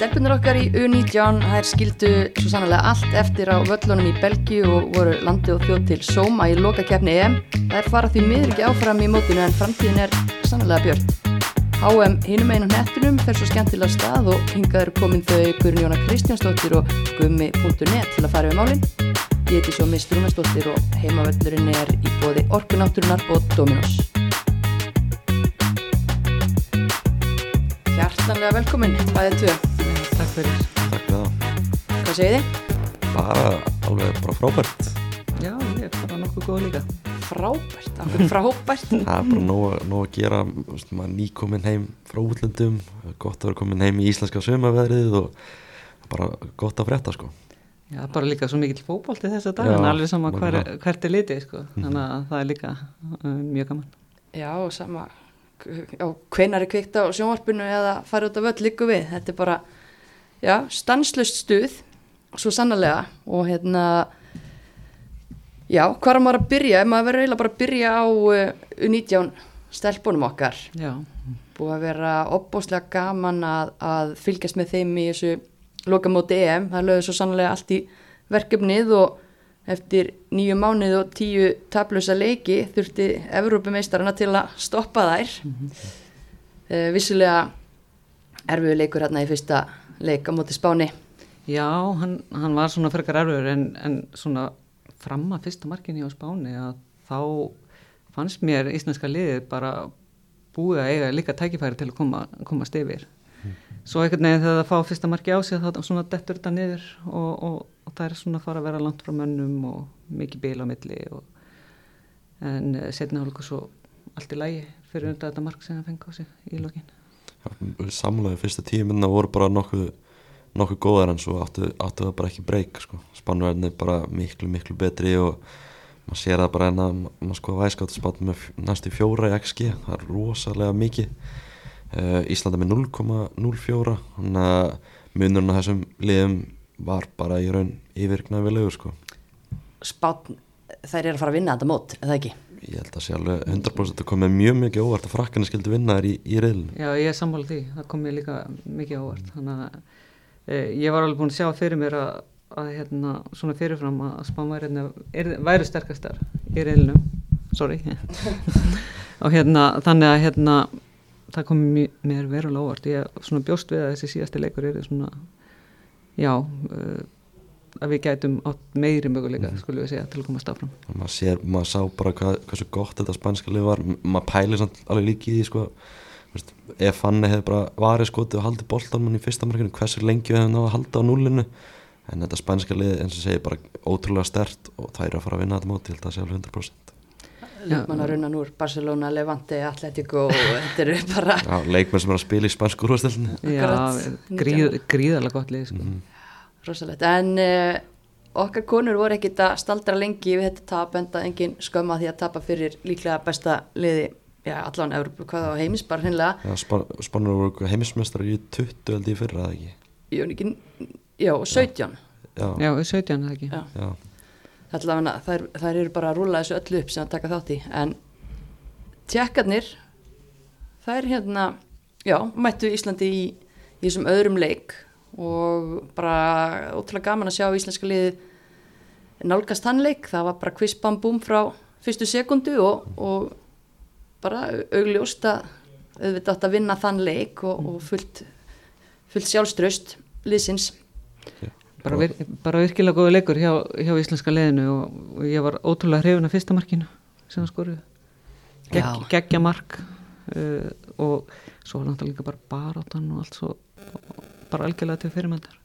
Stelpunir okkar í U19, þær skildu svo sannlega allt eftir á völlunum í Belgíu og voru landi og þjóð til Sóma í lokakefni EM. Þær fara því miður ekki áfram í mótinu en framtíðin er sannlega björn. HM hinum einum nettunum fer svo skemmtilega stað og hingaður komin þau Guðrun Jóna Kristjánsdóttir og gummi.net til að fara við málinn. Ég heiti svo Mist Rúnastóttir og heimavöllurinn er í bóði Orkunátturunar og Dominos. Hjartanlega velkomin, bæðið tvö. Takk fyrir. Takk fyrir það. Hvað segir þið? Bara alveg bara frábært. Já, ég er bara nokkuð góð líka. Frábært, akkur frábært. Það er bara nóg, nóg að gera, veist, maður nýkomin heim frá útlöndum, gott að vera komin heim í íslenska sömaveðrið og bara gott að frétta sko. Já, bara líka svo mikill fókbólti þess að dag, Já, alveg sama hver, hvert er litið, sko. Þannig að það er líka uh, mjög gaman. Já, og sama, hvenar er kveikt á sjónvarpinu eða fara út af völl líku við. Þetta er bara, já, stanslust stuð, svo sannlega og hérna, já, hvað er maður að byrja? Maður verður eiginlega bara að byrja á uh, U19 stelpunum okkar. Já, Búið að vera opbóslega gaman að, að fylgjast með þeim í þessu lokamóti EM. Það lögðu svo sannlega allt í verkefnið og eftir nýju mánuð og tíu tablösa leiki þurfti Evrópumeistarana til að stoppa þær. Mm vissulega erfiðu leikur hérna í fyrsta leik á móti Spáni. Já hann, hann var svona frekar erfur en, en svona fram að fyrsta markinni á Spáni að þá fannst mér íslenska liðið bara búið að eiga líka tækifæri til að koma, komast yfir. Svo einhvern veginn þegar það fá fyrsta marki á sig þá svona dettur þetta niður og, og, og það er svona að fara að vera langt frá mönnum og mikið bíl á milli og, en setna hálfur svo allt í lægi fyrir undan þetta mark sem það fengi á sig í lokin. Samlega fyrsta tíu minna voru bara nokkuð, nokkuð góðar en svo áttu, áttu það bara ekki breyk sko. Spannverðin er bara miklu miklu betri og maður sér það bara en að maður sko væskátt spátt með f- næstu fjóra í XG, það er rosalega mikið. Uh, Íslanda með 0,04 þannig að munurinn á þessum liðum var bara í raun yfirgnaðilegur sko. Spán, þær eru að fara að vinna þetta mót, eða ekki? Ég held að sé alveg 100% að komið mjög mikið óvart að frakkarnir skildi vinna þær í, í reyðlinu. Já, ég er sammála því, það kom mér líka mikið ávart þannig að e, ég var alveg búin að sjá fyrir mér að, að hérna, svona fyrirfram að spámæriðna væri sterkastar í reilinu sorry. Og hérna, þannig að hérna það kom mér, mér verulega ávart ég svona bjóst við að þessi síðasti leikur er svona já uh, að við gætum átt meiri möguleika, skulum við segja, til að komast áfram. Maður, sér, maður sá bara hvað, hversu gott þetta spænska lið var. Maður pælir samt alveg líki í því sko, veist, ef Fanni hefði bara varið skotið og haldið boltanum í fyrsta markinu hversu lengi hefði náðu að halda á núlinu en þetta spænska lið eins og segir bara ótrúlega stert og það er að fara að vinna þetta móti ég held að það sé alveg 100% Leikmann að runna núr Barcelona, Levante, Atletico og þetta eru bara Já, leikmenn sem er að spila í spænsku úrvastelinu Já, gríð, gríðarlega gott lið sko. Rosalegt. En uh, okkar konur voru ekkit að staldra lengi við þetta tap enda engin skömma því að tapa fyrir líklega besta liði já, allan Evropu, hvað á heimis bara hinnlega. Spannur voru heimismestrar í 20 held ég í fyrra, eða ekki? Jú, ekki, já, 17. Já, Já, 17 er það ekki Já. já, Allavega, þær, þær eru bara að rúla þessu öllu upp sem að taka þátt í. En tjekkarnir, þær hérna, já, mættu Íslandi í, í þessum öðrum leik og bara ótrúlega gaman að sjá íslenska liðið nálgast hann leik. Það var bara quiz bam búm frá fyrstu sekundu og, og bara augljóst að auðvitað átt að vinna þann leik og, og fullt, fullt sjálfströst liðsins. bara, vir, bara virkilega góði leikur hjá, hjá íslenska leðinu og, og ég var ótrúlega hrifun af fyrsta markinu sem það skoruðu Gegg, Já. geggja mark uh, og svo var náttúrulega líka bara barátan og allt svo bara algjörlega til fyrirmyndar.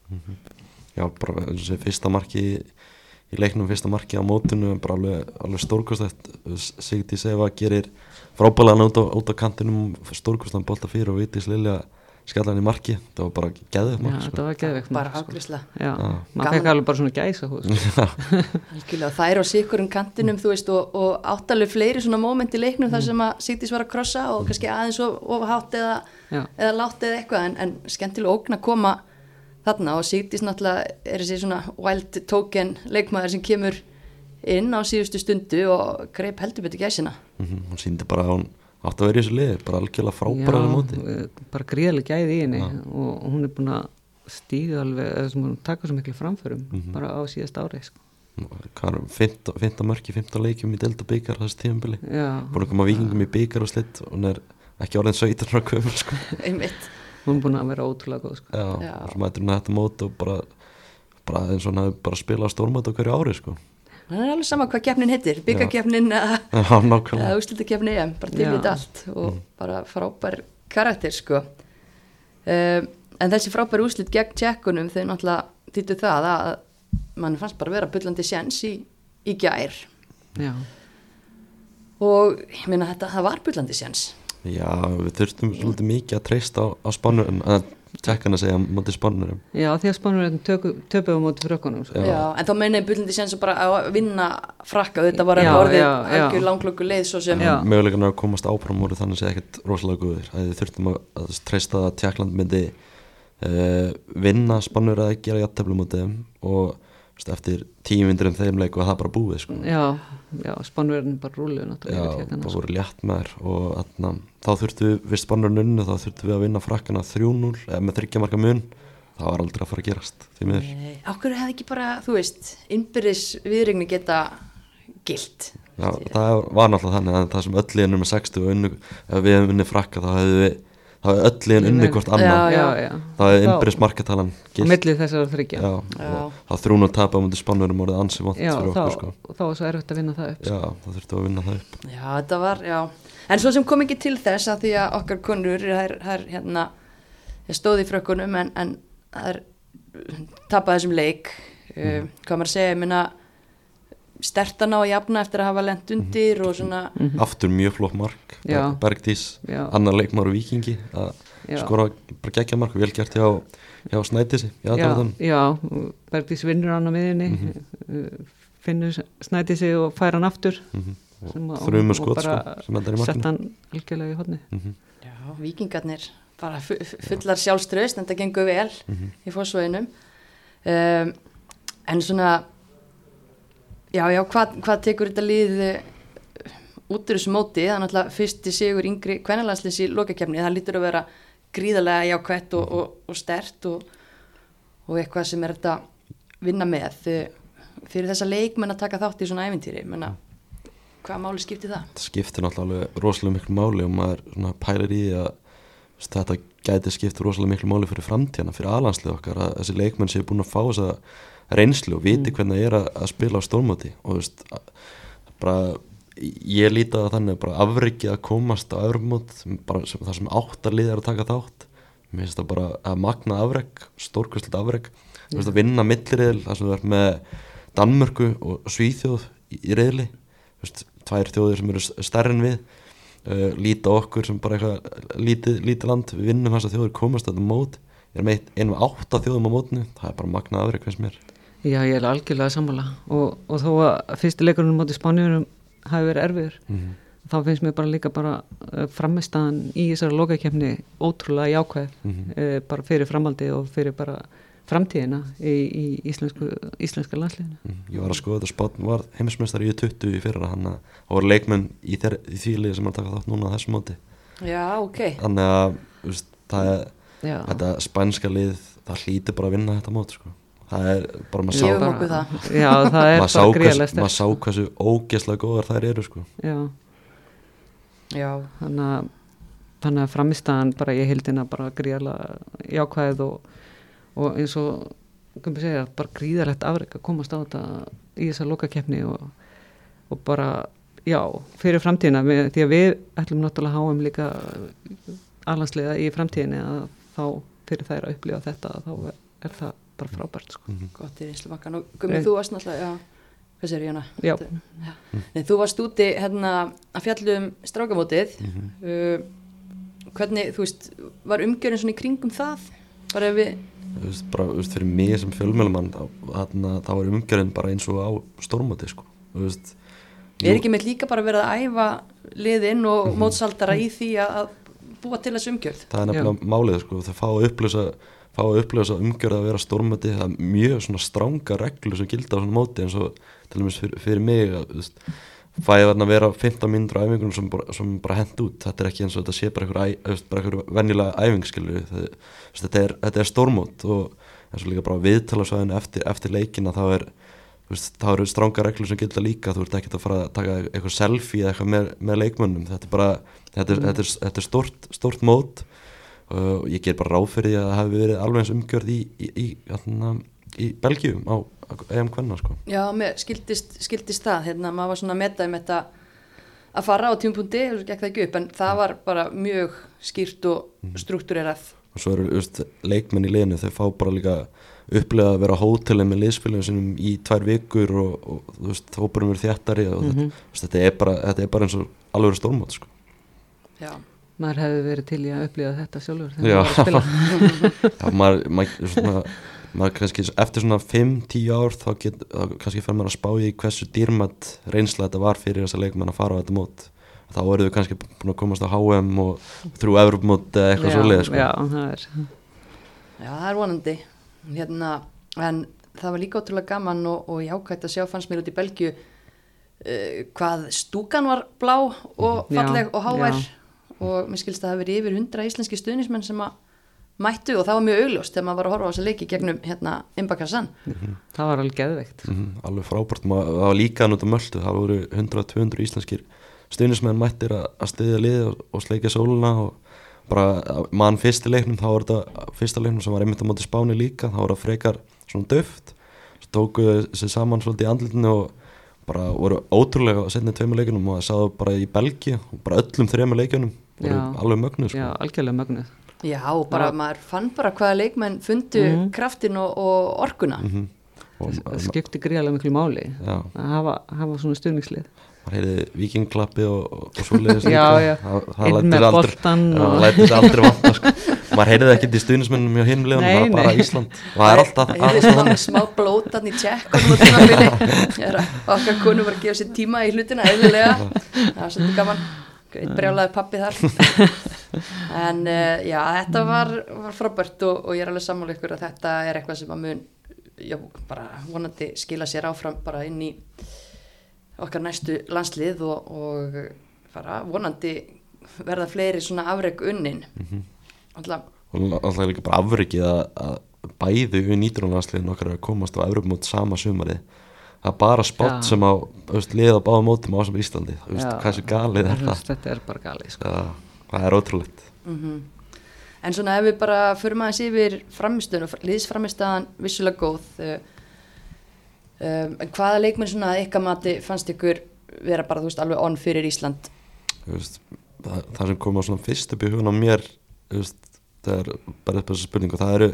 Já, bara eins og segir fyrsta marki í, leiknum, fyrsta marki á mótinu er bara alveg, alveg stórkostætt Sigti Sefa gerir frábælan út út á kantinum stórkostan bolta fyrir og vitis Lilja skallan í marki, það var bara geðið Já, mark þetta sko. var geðveikt Bara mark, sko. Já, Já. maður Gaman. fekk alveg bara svona gæsa Algjörlega, þær á sikurum kantinum, þú veist, og, og áttalega fleiri svona móment í leiknum þar sem að Sigdís var að krossa og kannski aðeins of, of hátt eða, Já. eða látt eða eitthvað, en, en skemmtilega ógn að koma þarna og Sigdís náttúrulega er þessi svona wild token leikmaður sem kemur inn á síðustu stundu og greip heldur betur gæsina. Mhm, hún síndi bara að hún átti að vera í þessu liði bara algjörlega frábæra á móti bara gríðarlega gæði í henni og, og hún er búin að stíðu alveg, eða sem hún taka svo miklu framförum Mhm. bara á síðast ári sko. hvað er 15, 15 mörki, 15 leikjum í delta byggar þessi tíðanbili já, búin að koma vikingum í byggar og slitt og hún er ekki orðin 17 ára gömul sko. einmitt hún er búin að vera ótrúlega góð sko. já, Já. og svo mætur hún þetta mót og bara, bara eins og hún hafi bara spilað stórmót á hverju ári sko. það er alveg sama hvað keppnin hittir byggakeppnin eða já, nákvæmlega eða úslutakefni bara til Já. þetta allt og bara frábær karakter sko um, en þessi frábær úslit gegn tjekkunum þau náttúrulega týttu það að mann fannst bara vera byllandi sjens í, í gær já, og ég meina þetta, það var byllandi sjens já, við þurftum svolítið mikið að treysta á, á spannur að tjekkan að segja móti spannurum já því að spánur töpuðu á móti frökkunum sko. Já. en þá meina ég byllandi sjens að bara að vinna frakka, þetta var Já, alveg orðið já, já. algjör langlöku leið svo sem Já. mögulegan að komast áfram voru þannig að segja ekkert rosalega góður að við þurftum að, að treysta að tjekkland myndi uh, vinna spannur að gera jætteflu móti þeim og eftir tíu myndir um þeim leik og það bara búið sko. já, já, spánverðin bara rúluðu Já, bara sko. voru létt með þær og atna, þá þurftum við, við spannurinn unnu þá þurftum við að vinna frakkana 3-0 eða með þryggjamarka mun það var aldrei að fara að gerast því miður Nei, Ákveður hefði ekki bara, þú veist, innbyrðis viðregni geta gilt Já, það var náttúrulega þannig að það sem öll liðin er með 60 og unnu, ef við hefum unni frakka þá hefðu við, þá hefðu öll liðin unni hvort Já, annan, já, já, þá hefðu Þá- innbyrðis markatalan á milli þessar þryggja já, Já. og þá þrún og tapa mútið spannurum orðið ansi vant já, fyrir þá, okkur sko. þá var svo erfitt að vinna það upp sko. Já, þá þurftum við að vinna það upp Já, þetta var, já. En svo sem kom ekki til þess að því að okkar konur, það er, er hérna, ég stóði í frökkunum en, en það er tapað þessum leik. Uh, hvað maður að segja, ég minna, stertan á að jafna eftir að hafa lent undir og svona, Aftur mjög flott mark, Mhm. Já. Bergdís, Já. annar leikmar og vikingi að Já. skora bara gegja mark, vel gert hjá, hjá Snædísi í já, aðdáðan. já, Bergdís vinnur hann á miðinni Mhm. finnur snæti sig og fær hann aftur sem að- Þrjumur og skot bara sko, sem endar í sett markinu. hann algjörlega í hodni Mhm. já, vikingarnir bara fu- fu- fullar sjálfströðst, en þetta gengur vel í fórsvöginum. Um, en svona, já, já, hvað, hvað tekur þetta lið eh, út úr þessu móti? Það er náttúrulega fyrsti sigur yngri kvennalandslis í lokakefni, það lítur að vera gríðarlega jákvætt og, og, og stert og, og eitthvað sem er þetta vinna með Eh, fyrir þessa leikmenn að taka þátt í svona æfintýri, menna, hvaða máli skipti það? Það skiptir náttúrulega rosalega miklu máli og maður svona pælir í að þetta gæti skipt rosalega miklu máli fyrir framtíðana, fyrir aðlandslið okkar að þessi leikmenn séu búin að fá þessa reynslu og viti hvernig það er að, að spila á stórmóti. Og veist, að, bara ég líti á það þannig að bara afrikið að komast á öðrumót bara sem, það sem áttar lið er að taka þátt mér finnst það bara að magna afrek stórkvæslega afrek. Þú veist að vinna milliriðil þar sem þú ert með Danmörku og Svíþjóð í, í reyðli veist, tvær þjóðir sem eru stærri en við. Uh, líta á okkur sem bara eitthvað lítið, lítið land, við vinnum þess að þjóðir komast að þetta mót, er með eitt- einum af átta þjóðum á mótinu, það er bara magna afrek hvers mér já, ég er algjörlega sammála og, og þó að fyrsti leikurinn móti spánjurum hafi verið erfiður mm þá finnst mér bara líka bara uh, framistæðan í þessari lokakefni ótrúlega jákvæð Mhm. uh, bara fyrir framaldi og fyrir bara framtíðina í, í íslensku, íslenska landsliðinu Mm, Ég var að skoða þetta spátn var heimismestari í 20 í fyrra hann að það voru leikmenn í, þeir, í því liði sem er að taka þátt núna á þessu móti Já, ok. þannig að það þetta spænska lið það hlýtur bara að vinna þetta mót sko. Það er bara maður sá, það. Já, það er maður sá, bara gríðarlega maður sá hversu ógeðslega góðar þær eru sko. Já, Já, þannig að þannig að framistæðan bara ég hildina bara gríðarlega jákvæð og, og eins og segja, bara gríðarlegt afrek að komast á þetta í þessa lokakefni og, og bara já, fyrir framtíðina við, því að við ætlum náttúrulega háum líka alansliða í framtíðinni að þá fyrir þær að upplifa þetta þá er það bara frábært sko. gott í reynslubankan og Gummi, Nei. þú varst náttúrulega, já, hvað sér ég hana? Já. Nei, þú varst úti hérna að fjalla um strákamótið uh, hvernig, þú veist, var umgjörðin svona í kringum það? Bara ef við, Þú veist, bara, þú veist, fyrir mig sem fjölmjölumann þá, er umgjörðin bara eins og á stórmóti sko. Þú veist, er ekki með líka bara verið að æfa liðinn og mótsaldara í því að, að búa til þessu umgjörð? það er nefnilega málið sko. það fá að upplösa fá að upplösa umgjörð að vera stórmóti það er mjög svona stránga reglu sem gilda á svona móti eins og til dæmis fyrir, fyrir mig að fæði þarna að vera 15 mínútur á æfingunum sem bara, sem bara hend út. Þetta er ekki eins og þetta sé bara einhver, æ- þú veist, bara einhver venjulega æfingskilu þetta er, er stórmót og eins og líka bara viðtalasvæðinu eftir, eftir leikina þá er þá eru stránga reglur sem gilda líka. Þú ert ekkert að fara að taka eitthvað selfie eða eitthvað með, með leikmönnum. Þetta er bara, þetta er, þetta er, þetta er stort, stort mót og ég ger bara ráð fyrir því að það hafi verið alveg eins umgjörð í, í, í, í, í Belgíum á EM Kvenna sko. Já, mér skildist, skildist það, hérna, maður var svona að metta um þetta að fara á tímpundi, gekk það ekki upp, en það var bara mjög skýrt og struktúrerað. og svo eru veist, leikmenn í liðinu þau fá bara líka upplega að vera á hótelið með liðspilinu sinum í tvær vikur og, og þú veist, hópurum er þjættari og þetta, þú veist, þetta, er bara, þetta er bara eins og alveg stórmót sko. Já, maður hefði verið til í að upplifa þetta sjálfur Já. þegar maður var að spila Já, maður, maður, svona, maður kannski eftir svona 5-10 ár þá, get, þá kannski fer maður að spá í hversu dýrmætt reynsla þetta var fyrir þessa leikmenn að fara á þetta mót þá eru þau kannski búin að komast á HM og þrjú Evropamót eða eitthvað Já, svoleiði sko. já, það er já, það er vonandi. Hérna, en það var líka ótrúlega gaman og, og jákvæmt að sjá fannst mér út í Belgju uh, hvað stúkan var blá og Já, falleg og hávær já. Og mér skilst að það hafi verið yfir 100 íslenski stuðnismenn sem að mættu og það var mjög augljóst þegar maður var að horfa á þessa leiki gegnum hérna Imbakassan. það var alveg geðveikt. Mhm, alveg frábært, maður, það var líka á möldu, það voru 100-200 íslenskir stuðnismenn mættir að, að stiðja liði og, og sleikja sóluna og bara mann fyrsti leiknum þá var þetta fyrsta leiknum sem var einmitt á móti spáni líka þá var það frekar svona döft svo tókuðu þessi saman svolítið í andlutinu og bara voru ótrúlega að setja tveimur leikunum og það sáðu bara í Belgi og bara öllum þreimur leikunum voru alveg mögnuð sko. já, algjörlega mögnuð Já, bara Já. maður fann bara hvaða leikmenn fundu Mhm. kraftin og, og orkuna. Mhm. og það skipti gríðarlega miklu máli já, að hafa, hafa svona stuðningslið maður heyrði vikingklappi og, og, og svoleiðis Já, líka. já. það, það einn með aldrei- boltan það lætur sig aldrei vanta sko. maður heyrði ekkert í stuðnismennum hjá Nei, það var bara. Ísland það er alltaf Það aðeins er smá, þannig smá blótan í að okkar konu var að gefa sér tíma í hlutina eðlilega. Það var svolítið gaman. Eitt brjálaði pappi þar. En uh, já, þetta var, var frábært og, og ég er alveg sammála ykkur að þetta er eitthvað sem að mun, já, bara vonandi skila sér áfram bara inn í okkar næstu landslið og, og bara vonandi verða fleiri svona afreg unnin. Alltaf, og alltaf líka bara afrikið að, bæði við nýtrúnarsliðin okkar er að komast á Evropamót sama sumarið það er bara spott sem á liða báða mótum á sem Íslandi. Hvað þessu galið er það? þetta er bara galið sko. það, það er ótrúlegt. Mhm. En svona ef við bara förum aðeins yfir framistöðun og liðsframistaðan vissulega góð uh, um, en hvaða leikmenn svona að ykkar mati fannst ykkur vera bara þú veist alveg onn fyrir Ísland? Veist, það, það sem kom á svona fyrst upp í hugun á mér veist, það er bara á þessu spurningu það eru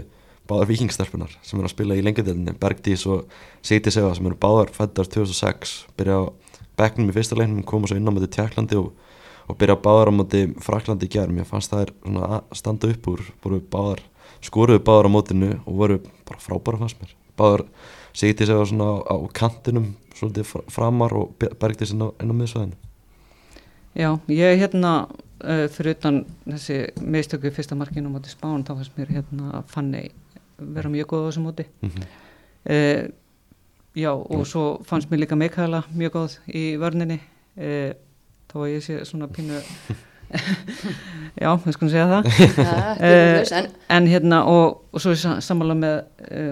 báðar vikingstarpunar sem eru að spila í lengjadelinni, Bergdís og Sigti Seva sem eru báðar fættar 2006 byrja á bekknum í fyrsta leiknum koma svo inn á móti Tjekklandi og, og byrja báðar á móti Fraklandi í gerð mér fannst það er svona að standa upp úr voru báðar, skoruðu báðar á mótinu og voru bara frábæra fannst mér. Báðar Sigti Seva svona á, á kantinum svolítið fra- framar og Bergdís inn á, á miðsvæðinu. Já, ég hérna uh, fyrir utan þessi meðstöku fyrsta markinu á móti Spán þá fannst mér hérna Fanny vera mjög góð á þessu móti. Mm uh, já, og svo fannst mér líka Mikaela mjög góð í vörninni. Uh, þá að ég sé svona pínu já, við skulum segja það. Ja, Eh, en En hérna og, og svo er sa- sammála með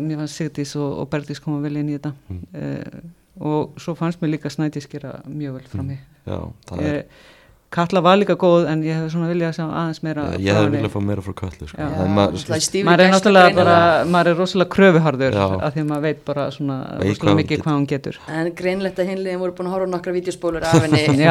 mér fannst Sigdís og, og Bergdís koma vel inn í þetta. Mm. uh, og svo fannst mér líka Snædís gera mjög vel fram í Já, það er uh, Katla var líka góð en ég hef svona viljað aðeins meira frá ég henni. viljað fá meira frá köllu sko. Er maður, maður er náttúrulega bara, maður er rosalega kröfuharður Já. af því að maður veit bara svona rosalega mikið hvað hún getur en greinlegt að hinliðin voru búin að horfa á nokkra vídeospólur af henni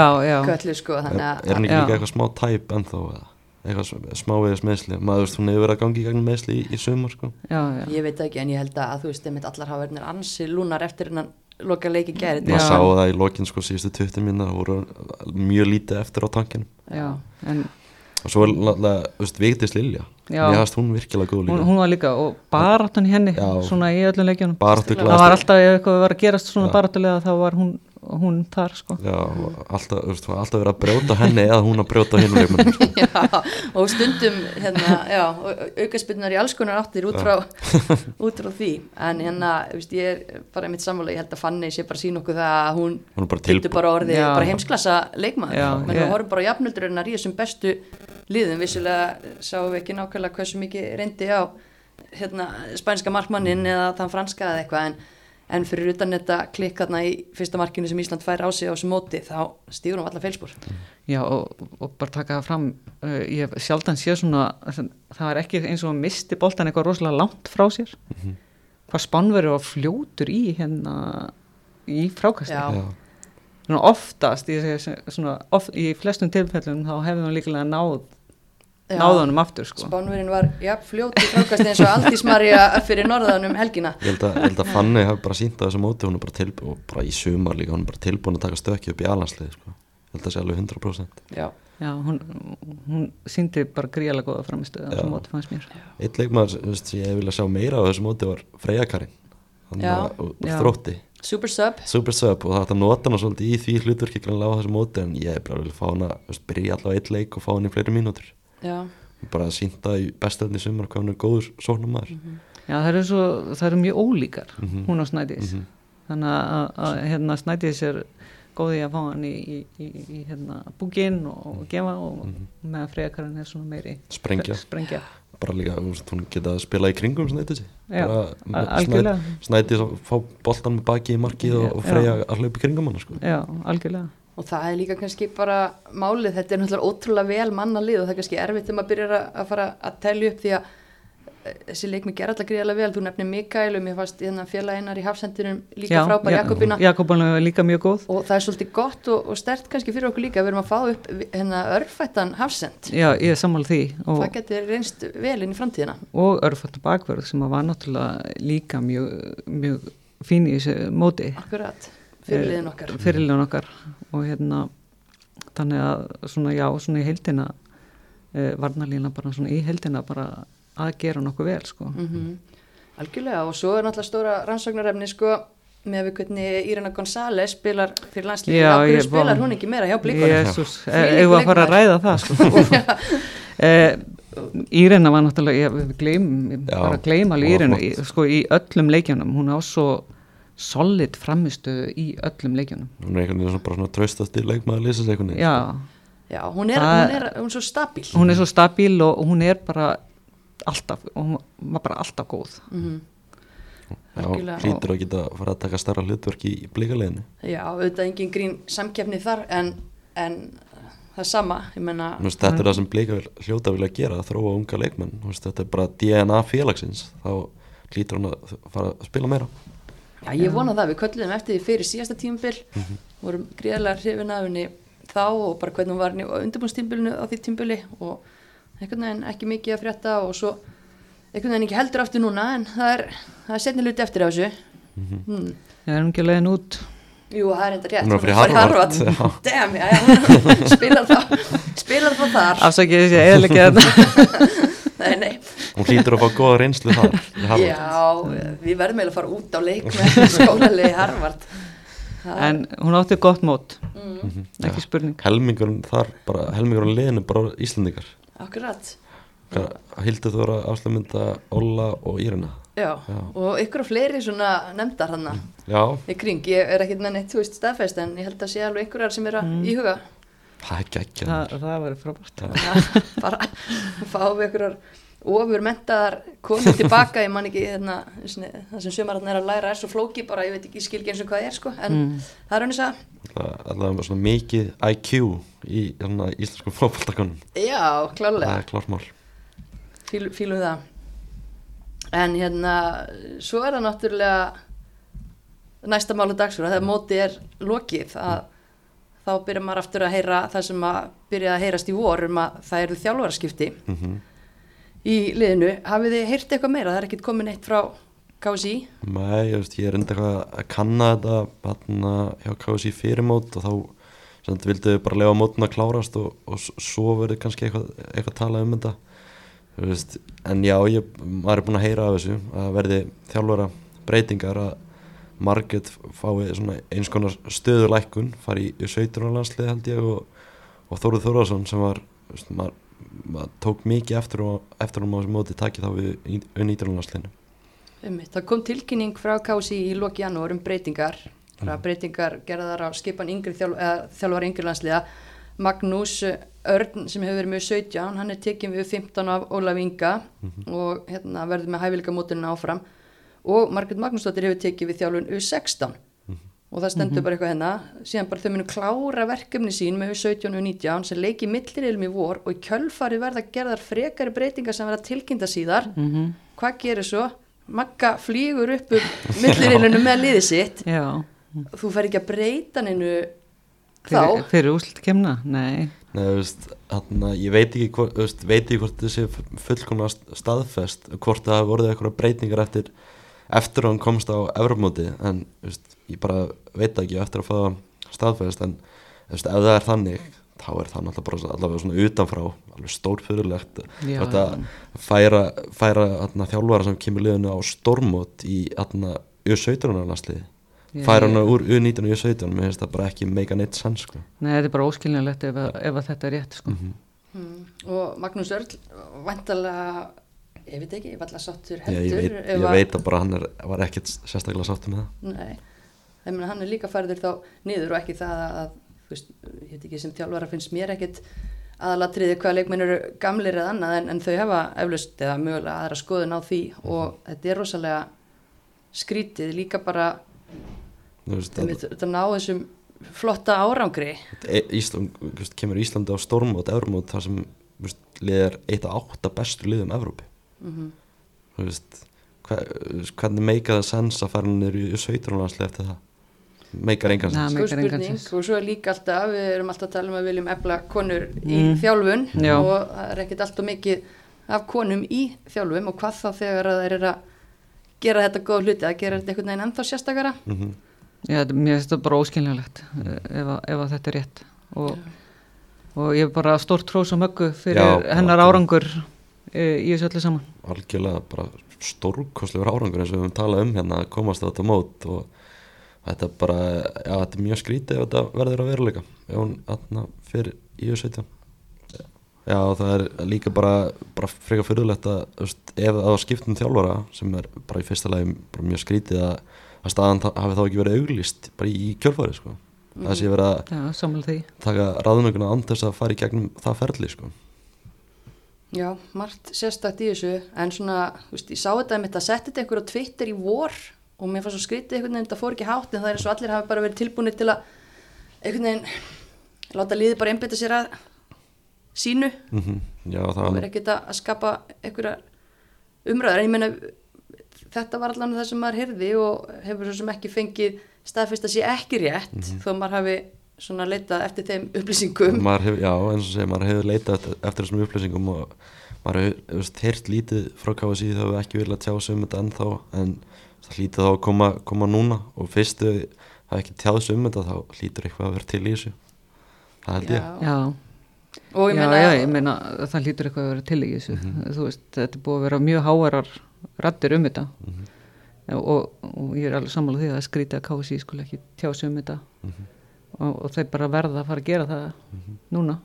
köllu sko er, er hann ekki líka eitthvað smá tæp ennþá eða? eitthvað sm- smá eða meðsli maður veist hún hefur verið að gangi í gegnum meðsli í, í sumar sko. já, já. ég veit það ekki en ég held að þú veist einmitt allar hafa verið loka leiki gæri maður sá það í lokin sko síðustu 20 minna það voru mjög lítið eftir á tankinum já. En og svo er náttúrulega, þú veist, Vigdís Lilja Já. mér hafst hún virkilega góð líka hún, hún var líka og baráttan í henni Já. svona í öllum leikjunum það var alltaf ef eitthvað var að gerast svona baráttulega þá var hún hún þar sko. Já, og alltaf, þú veist, þú alltaf verið að brjóta henni eða hún að brjóta hinn leikmennum sko. já, og stundum hérna, já, aukaspinnar í alls konar áttir út frá, út frá því. En hérna, þú veist, ég er bara einmitt sammála, ég held að Fanny sé bara sín okkur það að hún Hún er bara tilbúin. bara orðið Já. bara heimsklassa leikmaður. Menn við horfum bara á jafnöldurinnar í þessum bestu liðum, vissulega sáum við ekki nákvæmlega hversu mikið reyndi á hérna, spænska markmannin eða þann franska eða eitthvað en, en fyrir utan þetta klikk þarna í fyrsta markinu sem Ísland fær á sig á þessu móti þá stígur hún allar feilspor. Já og, og bara taka það fram uh, ég hef sjaldan séð svona það er ekki eins og að misti boltan eitthvað rosalega langt frá sér. Hvað spannveri og fljótur í hérna í svona oftast ég segi, svona, oft, í flestum tilfellum þá hefði hann líklega náð Já. náð honum aftur sko Spánverinn var ja, fljóti frákast eins og Aldís Marja fyrir norðan um helgina ég held að, ég held að Fanny hafi bara sínt að þessu móti, hún er bara tilbúin og bara í sumar líka, hún er bara tilbúin að taka stökki upp í alansliði, sko. Ég held að sé alveg 100%. Já, Já, hún, hún síndi bara gríðalega góða framistuð á þessu móti fannst mér Eitt leikmaður þú veist, sem ég vilja sjá meira á þessu móti var Freyja Karin, hann Já. var úr Já. þrótti, super sub super sub og það ætti að nota hana svolítið í því hlutverki grannlega á þessu móti en ég er bara vil fá hana, byrja allavega eitt leik og fá hana í fleiri mínútur. Bara sínta í bestöðni sumar hvað hann er góður sóknum maður. Já, það eru, svo, það eru mjög ólíkar Mhm. hún og Snædís Mhm. þannig að, að hérna, Snædís er góði að fá hann í, í, í, í hérna, búkinn og, og gefa og Mhm. meðan frekarinn er svona meiri Sprengja. sprengja. Bara líka, hún geta að spila í kringum algjörlega. snætið að fá boltan með baki í markið og, og Já. freyja að hlaupa í kringum hana sko. Já, algjörlega og það er líka kannski bara málið, þetta er náttúrulega ótrúlega vel mannalið og það er kannski erfitt þegar maður byrjar að- fara að telja upp því að eh, þessi leikmi ger alltaf gríðarlega vel, þú nefnir Mikael og mér fannst hérna félaginnar í hafsendinum líka frábær Jakobina Jakobina er líka mjög góð. Og það er svolítið gott og, og stert kannski fyrir okkur líka að við erum að fá upp hérna örfættan hafsend. Já, ég er sammála því og, það getur reynst vel inn í framtíðina. Og örfættu bakverð sem var náttúrulega líka mjög, mjög fín í þessu móti. Akkurat, fyrirliðin okkar. fyrirliðin okkar. Og hérna þannig að svona já, svona í heildina e, varnarlína bara svona í heildina bara að gera nokkuð vel sko. Mm algjörlega og svo er náttúrulega stóra rannsóknarefni sko með við hvernig Írena González spilar fyrir landslífi, Já, af hverju ég- spilar vá. hún ekki meira hjá blíkunum Jésús, Þvílíkur eigum við að fara að ræða það sko. E, Írena var náttúrulega ég, við gleym, bara gleym alveg hún var Írena í, sko í öllum leikjunum. Hún á svo solid framistu í öllum leikjunum. Hún er einhvern veginn bara svona traustast í leikmaður lýsast einhvern veginn já, já, hún er, hún er, hún er svo stabíl. hún er svo stabíl og, og hún er bara alltaf, og hún var bara alltaf góð. Mm Já, algjörlega. hlýtur að geta fara að taka starra hlutverk í blíkaliðinu já, auðvitað engin grín samkeppni þar en, en það er sama ég menna, Þú veist, þetta er það sem blíka hljóta vilja gera að þróa unga leikmenn, Þú veist, þetta er bara DNA félagsins, þá hlýtur hann að fara að spila meira já, ég vona það við kölluðum eftir því fyrir síðasta tímbil vorum gríðarlega hrifin af henni þá og bara hvernig hún var henni á undirbúnstímbilinu á því tímbili og einhvern veginn ekki mikið að frétta og svo einhvern veginn ekki heldur aftur núna en það er, það er setni luti eftir á þessu. Mm. ég er ekki leiðin út? Jú, það er enda rétt Hún er Hún er Harvard. Damn, já, já, spilar þá spilar þá þar. Afsakið þessi þetta Nei, nei, Hún hlýtur að fá góða reynslu þar já, við verðum eiginlega að fara út á leik með skólalegi Harvard. En hún átti gott mót. Mm, ekki spurning. Helmingurinn þar, bara helmingurinn liðinu bara Íslandingar Akkurat. Hildur þú að afslumynda Óla og Írina Já, Já. og ykkur og fleiri svona nefndar hann Já, í kring, ég er ekkert með neitt, þú veist, staðfest en ég held að sé alveg ykkur sem er að í huga það er ekki það, það var frábært. Bara fáum við ykkur ofur mentaðar konur tilbaka ég man ekki hérna, svona, það sem sömararn er að læra er svo flóki bara, ég veit ekki, ég skil ekki eins og hvað það er sko, en Mm. það er hann að Alltaf svona mikið IQ í hérna, íslenskum fótballtakonum já, Það klálega, er klart mál. Fíl, fílum það. En hérna svo er það náttúrulega næsta málu dagsfjör þegar móti er lokið að þá byrjar maður aftur að heyra það sem að byrja að heyrast í vor um að það eru þjálfarskipti mm í liðinu, hafið þið heyrt eitthvað meira? Það er ekkert komin eitt frá KSI Nei, ég, veist, ég er enda eitthvað að kanna þetta batna hjá KSI fyrirmót og þá sem þetta vildu bara lefa mótun að klárast og, og svo verður kannski eitthvað, eitthvað talað um þetta. Þú veist, en já, ég, maður er búin að heyra af þessu að verði þjálfara breytingar að Marget fái eins konar stöðulækkun fari í 17. landslið held ég og, og Þóruð Þóraðsson sem var veist, maður, maður tók mikið eftir og eftir hún á þessu móti takið þá við unnýtur landsliðinu það kom tilkynning frá Kási í loki janúar um breytingar mm. breytingar gerðar á skipan yngri þjálf, þjálfar yngri landsliða Magnús Örn sem hefur verið með 17 hann er tekinn við 15 af Ólaf Inga mm -hmm. og hérna, verður með hæfileika mótunina áfram og Margret Magnúsdóttir hefur tekið við þjálfun U16 mm -hmm. og það stendur mm -hmm. bara eitthvað hérna síðan bara þau munu klára verkefni sín með U17 og U19 sem leiki millirilmi vor og í kjölfari verða gerðar frekari breytingar sem verða tilkynnta síðar Mhm. hvað gerir svo? Magga flýgur upp um millirilinu með liðið sitt Já, þú fer ekki að breyta neinu fyrir, þá fyrir úslit kemna, nei Nei, veist, þarna, ég veit ekki, hvort, veist, veit ekki hvort þessi fullkomna staðfest, hvort það hafi voruð eitthvað breytingar eftir, eftir að hann komst á Evropamóti, en veist, ég bara veit ekki eftir að fá það staðfest, en veist, ef það er þannig, þá er það náttúrulega bara allavega svona utanfrá, alveg stórfyrirlegt, þetta færa, færa þarna, þjálfara sem kemur liðinu á stórmót í þarna, U17 landsliði, Já, færa ég- hana úr U19 og U17, mér finnst það bara ekki meika neitt sann, sko. Nei, þetta er bara óskiljanlegt ef, að- ef að þetta er rétt sko. hmm. og Magnús Örl vantalega ég veit ekki, ég var alltaf sáttur Ég, heldur ég, ég að- veit að bara hann er, var ekkert sérstaklega sáttum með það. Nei, ég meina hann er líka færður þá niður og ekki það að, þú veist, ég veit ekki sem þjálfara finnst mér ekkit aðalatriði hvað leikmenn eru gamlir eða annað en, en þau hafa eflaust eða mögulega aðra skoðun á því og þetta er rosalega skrítið líka bara Þú veist, þeim að, þetta ná þessum flotta árangri. Ísland, kemur Íslandi á stórmót, Evrumót þar sem þú veist, lið er eitt af átta bestu liðum Evrópi mm Þú veist, hver, hvernig meika það sens að fara niður í 17 landsli eftir það? Meikar engan Nei, sens. Sko meikar spurning. og svo er líka alltaf, við erum alltaf að tala um að við viljum efla konur í Mm. þjálfun Já. og það er ekkert alltaf mikið af konum í þjálfum og hvað þá þegar að þeir eru að gera þetta góð hluti, að gera þetta einhvern veginn ennþá sérstakara. Mm Já, þetta- mér finnst þetta bara óskiljanlegt ef, að- ef að þetta er rétt. Og, og ég er bara stórt trós og möggu fyrir Já, hennar árangur í þessu öllu saman. Algjörlega bara stórkostlegur árangur eins og við höfum talað um hérna að komast á þetta mót og þetta er bara, já þetta er mjög skrítið ef þetta verður að veruleika. Ef hún aðna fyrir í U17 já það er líka bara, bara frekar fyrirlegt að veist, ef það var skiptum þjálfara sem er bara í fyrsta lagi bara mjög skrítið að, að staðan hafi þá ekki verið auglýst bara í kjölfari sko. það sé verið að taka ráðunönguna án þess að fara í gegnum það ferli sko. Já, margt sérstakt í þessu en svona, þú veist, ég sá þetta að setja þetta einhver á Twitter í vor og mér fannst svo skrítið einhvern veginn, það fór ekki hátt en það er eins og allir hafi bara verið tilbúinir til að einhvern veginn láta liðið bara einbytta sér að sínu. Mm já það var er ekkert að skapa einhverja umræður. En ég meina þetta var allan það sem maður heyrði og hefur svo sem ekki fengið staðfest að sé ekki rétt þó maður hafi svona leitað eftir þeim upplýsingum. Maður hefur, já, eins og segja, maður hefur leitað eftir, eftir þessum upplýsingum og maður hefur, heyrt lítið frá KSI þá hefur ekki viljað tjá sig um þetta ennþá en það hlýtur þá að koma, koma núna og fyrst þau hafa ekki tjáð sig um þetta þá hlýtur eitthvað að vera til í þessu. Það held ég. Já, og ég já, meina, já, ég meina það hlýtur eitthvað að vera til í þessu. Þú veist, þetta er búið að vera mjög háarar rattir um þetta. Og, og ég er alveg sammála því að það skrítið að KSI skulle ekki tjá sig um þetta og, og þeir bara verða að fara að gera það núna.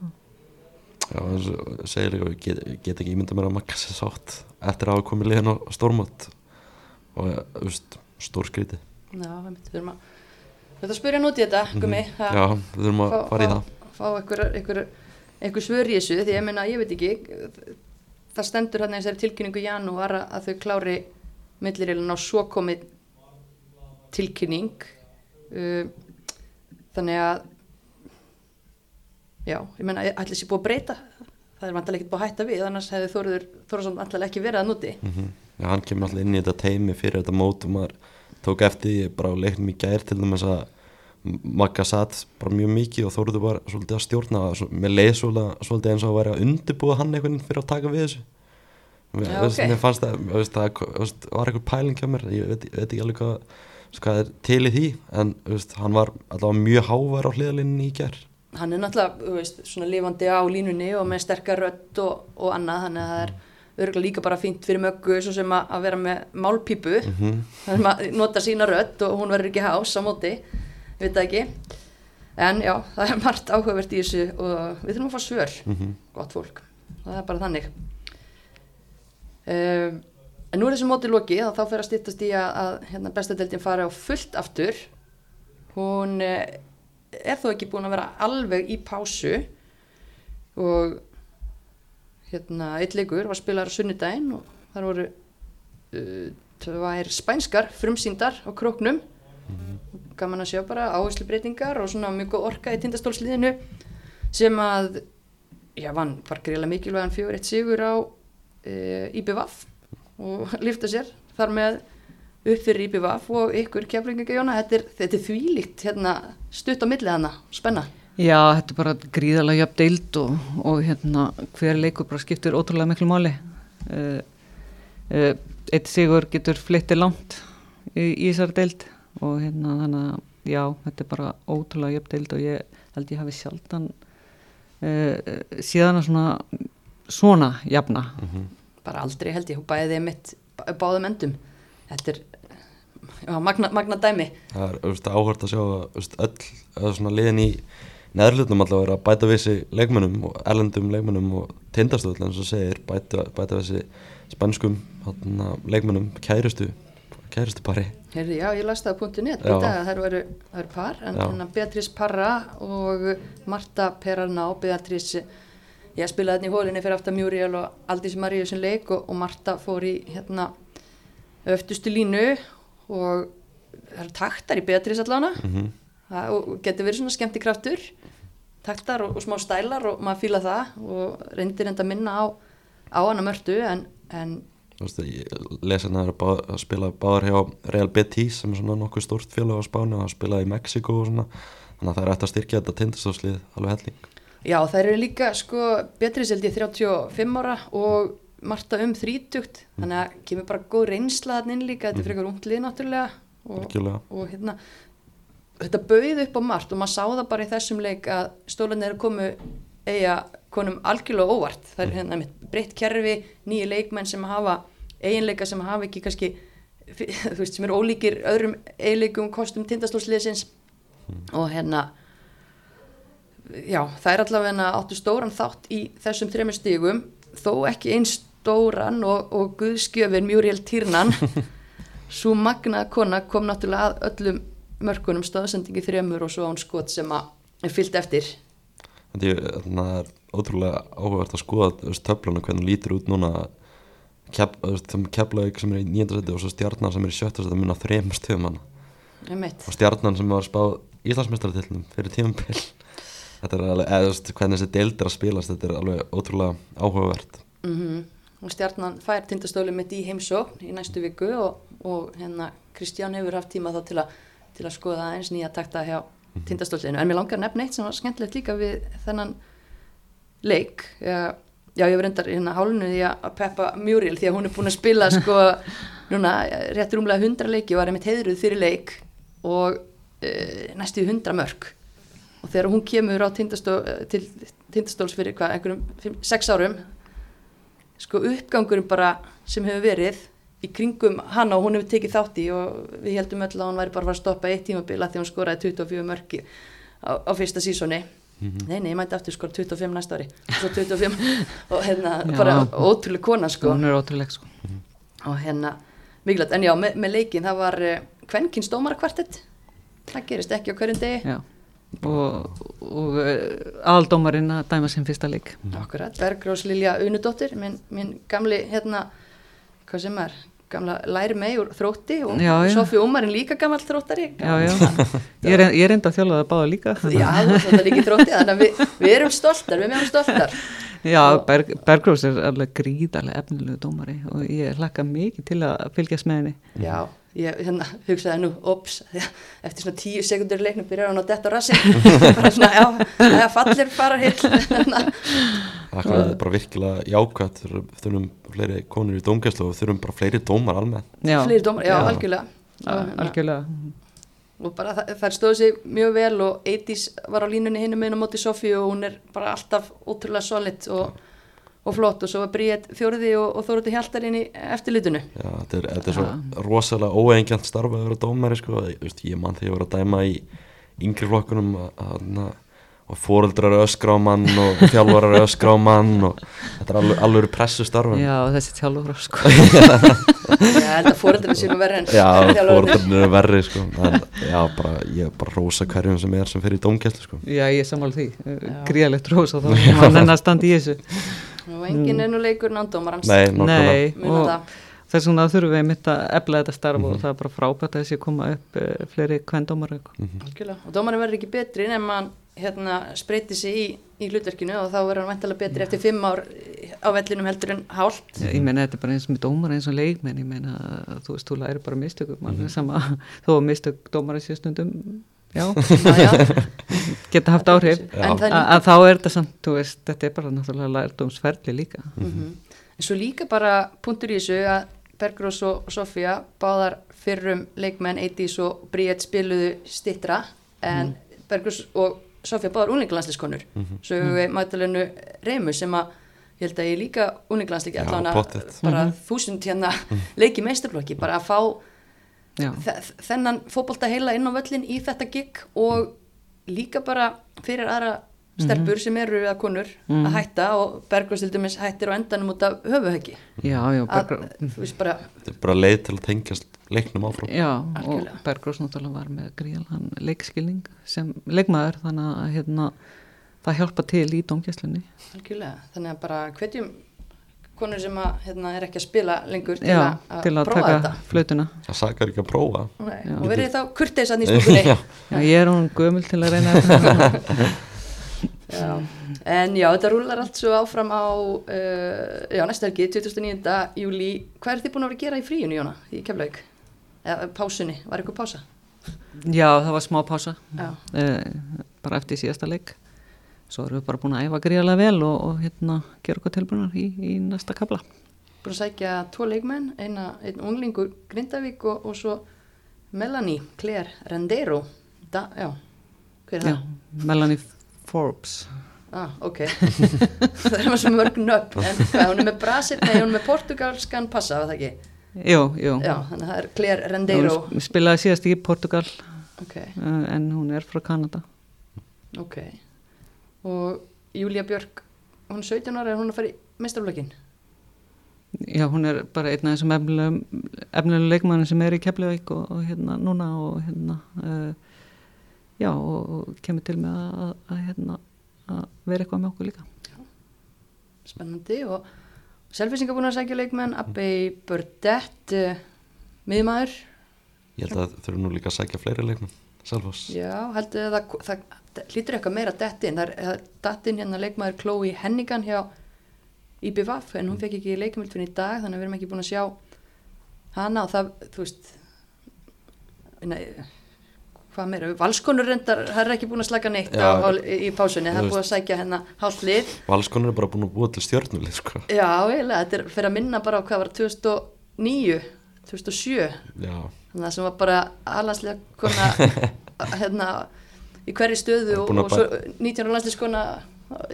Já, og segja líka, ég get, ég get ekki ímynda mér að makka sér sátt eftir að hafa komið liðin á stórmátt og, þú veist, stór skrítið já, einmitt, við erum að við erum að spyrja nút í þetta, gummi. Mhm. já, við þurfum að fara í það. fá einhver, einhver, einhver svör í þessu því ég meina, ég veit ekki það stendur hann þessari tilkynningu í janúar að, að þau klári millirilin á svo komið tilkynning. Uh, þannig að já, ég meina, ætli sér búið að breyta? Það er vantilega ekkert búið að hætta við annars hefði Þóruður Þóruðsson vantilega ekki verið að núti mm Já, hann kemur alltaf inn í þetta teimi fyrir þetta mót og maður tók eftir bara á leiknum í gær til dæmis að Magga satt bara mjög mikið og Þóruður var svolítið að stjórna mér leið svolítið, eins og að væri að undirbúa hann einhvern fyrir að taka við þessu Já, veist, ok. mér fannst það, veist, það var eitthvað pæling hjá mér ég veit, veit ekki alveg hvað, hvað er til í því en veist, hann var allavega mjög hávær á hliðalinni í gær hann er náttúrulega veist, svona lifandi á línunni og með sterkar rödd og, og annað þannig að það er örgulega líka bara fínt fyrir möggu svo sem að, að vera með málpípu Mhm. þannig að nota sína rödd og hún verður ekki hás á móti, við það ekki en já, það er margt áhugavert í þessu og við þurfum að fá svör Mhm. gott fólk, það er bara þannig um, en nú er þessu móti lokið þá fer að stýttast í að, að hérna, bestadeldin fari á fullt aftur. Hún eh, er þó ekki búin að vera alveg í pásu og hérna, eitt leikur var spilaður á sunnudaginn og þar voru uh, tvær spænskar frumsýndar á króknum. Gaman að sjá bara áherslu breytingar og svona mjög orka í tindastólsliðinu sem að já, vann var greiðlega mikilvægan fjögur eitt sigur á uh, IBVF og lifta sér þar með upp fyrir IBVF og ykkur keflinginga Jóna, þetta þetta er þvílíkt hérna, stutt á millið hana, spenna Já, þetta er bara gríðarlega jöfn deild og, og hérna hver leikur bara skiptir ótrúlega miklu máli. Uh, uh, eitt sigur getur flyttið langt í, í þessari deild og hérna þannig að já, þetta er bara ótrúlega jöfn deild og ég held ég hafi sjaldan uh, síðan að svona svona jafna. Mhm. bara aldrei held ég, hún bæði mitt báðum endum þetta er já, magna, magna dæmi Það er veist, áhört að sjá að veist, öll eða svona liðin í neðrlutum allavega er að bæta við þessi leikmönnum og erlendum leikmönnum og tindastöðl eins og segir bæta, bæta við þessi spænskum hana, leikmönnum kærustu kærustu pari Heyrði, já, ég las það á Já. það eru, par en, en Beatrice Parra og Marta Perarná Beatrice ég spilaði hérna í hólinni fyrir aftan Muriel og Aldís Maríu sem leik og, og Marta fór í hérna öftustu línu og það eru taktar í Beatrice allána mm -hmm. það og getur verið svona skemmti kraftur taktar og, og smá stælar og maður fíla það og reyndir enda að minna á, á hana mörtu en, en Þú veist, ég lesa hérna að, bá, að spila báðar hjá Real Betis sem er svona nokkuð stórt félag á Spáni og að spila í Mexiko og svona. Þannig að það er eftir að styrkja þetta tindastofslið alveg helling Já, það eru líka sko betri seldi 35 ára og Marta um 30 þannig að kemur bara góð reynsla þannig inn líka, þetta er frekar unglið náttúrulega og, og hérna þetta bauð upp á margt og maður sá það bara í þessum leik að stólanir eru komu eiga konum algjörlega óvart. Það er hérna mitt breytt kerfi nýju leikmenn sem hafa eiginleika sem hafa ekki kannski þú veist, sem eru ólíkir öðrum eiginleikum kostum tindastólsliðsins og hérna já, það er allavega áttu stóran þátt í þessum þremur stigum þó ekki einn stóran og, og guðskjöfin Muriel Tírnan svo magnaða kona kom náttúrulega að öllum mörkunum stöðsendingi þremur og svo án skot sem að er fyllt eftir. Þannig að það er ótrúlega áhugavert að skoða þú veist, töfluna hvernig lítur út núna. Kef, keflaug sem er í nýjönda seti og svo stjarnan sem er í sjötta seti mun á þrejum stöðum hann og stjarnan sem var spáð Íslandsmeistaratillum fyrir tímabil þetta er alveg, eða þú veist, hvernig þessi deild er að spilast þetta er alveg ótrúlega áhugavert. Mm og stjarnan fær tindastóli mitt í heimsókn í næstu viku og, og hérna Kristján hefur haft tíma þá til, a, til að skoða eins nýja takta hjá tindastólinu. En mér langar að nefna eitt sem var skemmtilegt líka við þennan leik. Já, já ég var reyndar hérna hálunu því að peppa Muriel því að hún er búin að spila sko núna rétt rúmlega 100 leiki og var einmitt heiðruð fyrir leik og uh, næstu 100 mörg og þegar hún kemur á tindastól, til tindastóls fyrir hvað, einhverjum 6 árum sko uppgangurinn bara sem hefur verið í kringum hana og hún hefur tekið þátt í og við heldum öll að hún væri bara að stoppa eitt tímabila því hún skoraði 24 mörki á, á fyrsta sísoni. Nei, nei, ég mæti aftur skora 25 næsta ári. Og svo 25 og hérna Já. bara ótrúlega kona sko. Hún er ótrúleg sko. og hérna, mikilvægt, en já, með, með leikin það var uh, kvenkins dómarakvartett. Það gerist ekki á hverjum degi. Já. Og, og aðaldómarinn að dæma sem fyrsta leik. Akkurat, Bergrós Lilja Unudóttir minn, minn gamli, hérna hvað sem er, gamla læri mei úr þrótti og Já, já. Sofí Ómarinn líka gammal þróttari Já, já. Ég er, ég er enda að þjóla það báða líka. Já, þetta er ekki þrótti þannig að við, við erum stoltar, við erum stoltar Já, Berg, Bergrós er alveg gríðarlega efnilegu dómari og ég hlakka mikið til að fylgjast með henni. Já, ég hérna, hugsaði nú, ops, eftir svona tíu sekundur í leiknum byrjar hann á detta rassin bara svona, já, það fallir bara hill Það er bara virkilega jákvæmt þurfum, þurfum fleiri konur í dómgæslu og þurfum bara fleiri dómar almennt. Fleiri dómar, já, Já. algjörlega. Ja, hérna, algjörlega. og bara það, þær stóðu sig mjög vel og Eidís var á línunni hinum meginn á móti Sofíu og hún er bara alltaf ótrúlega solid og, og flott og svo var Bríett fjóriði og, og Þóruði Hjaltarinn í eftirlutinu Já, þetta er, þetta er svo rosalega óengjant starf að vera dómari sko. Þú veist, ég mann þegar ég var að dæma í yngri flokkunum að, að, og fóreldrar öskra á mann og þjálfarar öskra á mann og þetta er alveg, alveg pressu starf Já, þessi þjálfur sko. ég held að fóreldrarnir séu nú verri en Já, fóreldrarnir er verri sko. en já, bara, ég er bara rosa hverjum sem er sem fyrir í dómkjæslu sko. Já, ég er sammála því Gríðalegt rosa þá var henn að standa í þessu og enginn er nú leikur nándómarans Nei, nákvæmlega. Og þess vegna þurfum við mitt að efla þetta starf Mhm. og það er bara frábært að þessi koma upp uh, fleiri kvendómar Algjörlega. og dómarinn verður ekki betri nema hann hérna, spreyti sig í, í hlutverkinu og þá verður hann væntalega betri eftir fimm ár á vellinum heldur en hálft. Ég meina þetta er bara eins með dómar eins og leikmenn. Ég meina þú veist, þú læri bara mistökum mm -hmm. sama, þó að mistök dómar í stundum já, Já, geta haft áhrif. að þá er þetta samt, þú veist, þetta er bara náttúrulega lærdómsferli líka. Mm en svo líka bara punktur í þessu að Bergrós og Sofía báðar fyrrum leikmenn Eidís og Bríett spiluðu stittra en Bergrós og Sofía báðar úlinglandsliskonur mm -hmm. svo hefur við Magdalenu Reymu sem að ég held að ég líka úlinglandsleiki Já, allan að bara þúsund hérna leiki meistarblokki bara að fá þennan fótbolta heila inn á völlin í þetta gig og líka bara fyrir aðra stelpur sem eru að konur að hætta og Bergrós til dæmis hættir á endanum út af höfuheggi veist bara Þetta er bara leið til að tengjast leiknum áfram. Já og. Bergrós náttúrulega var með gríðalhan leikskilning sem leikmaður þannig að hérna, það hjálpa til í algjörlega, þannig að bara hvetjum konur sem að hérna, er ekki að spila lengur til, já, að, til að prófa taka þetta. flautuna Það sakar ekki að prófa. Nei, og verið þá kurteisann í stúkunni. Ég er hún gömul til að reyna þetta Já, en já, þetta rúlar allt svo áfram á uh, já, næsta helgi, 2009. júli hvað er þið búin að vera að gera í fríinu, Jóna, í Keflavík? Eða pásunni, var eitthvað pása? já, það var smá pása. Já, uh, bara eftir síðasta leik svo erum við bara búin að æfa gríðarlega vel og, og hérna gera okkur tilbúinar í, í næsta kabla búin að sækja tvo leikmenn, eina, einn unglingur Grindavík og, og svo Melanie Claire Rendero da, já, hver er já, það? Melanie Forbes. Ah, ok, það er maður svo mörg nöfn, en hvað, hún er með Brasil, nei, hún er með portugalskan passa, var það ekki? jú, jú. Já, þannig að það er Claire Rendero, hún spilaði síðast í Portugal ok, uh, en hún er frá Kanada. Ok, og Júlia Björk, hún er 17 ára, er hún að fara í mestraflökin? já, hún er bara einn af þessum efnilegum leikmannin sem er í Keflavík og, og hérna núna og hérna uh, já, og, og kemur til með að, að, að hérna að vera eitthvað með okkur líka. Spennandi og Selfisingar búin að sækja leikmenn Abbey Burdett uh, miðmaður, Ég held að þurfum nú líka að sækja fleiri leiknum Selfoss. Já, heldur það, það, það hlýtur eitthvað meira dett inn, það er- það dett inn hérna leikmaður Chloe Hennigan hjá IBVF, en hún fekk ekki leikmöld fyrir í dag, þannig að við erum ekki búin að sjá hana og það, þú veist nei, hvað meira, valskonur reyndar, það er ekki búin að slaka neitt Já, á, í pásunni, það er búin að sækja hérna hálft lið. Valskonur er bara búin að búa til stjörnulið sko. Já, eiginlega, þetta er fyrir að minna bara á hvað var 2009, 2007 Já, þannig að sem var bara alanslega kona hérna í hverju stöðu og, og svo 19 landslis kona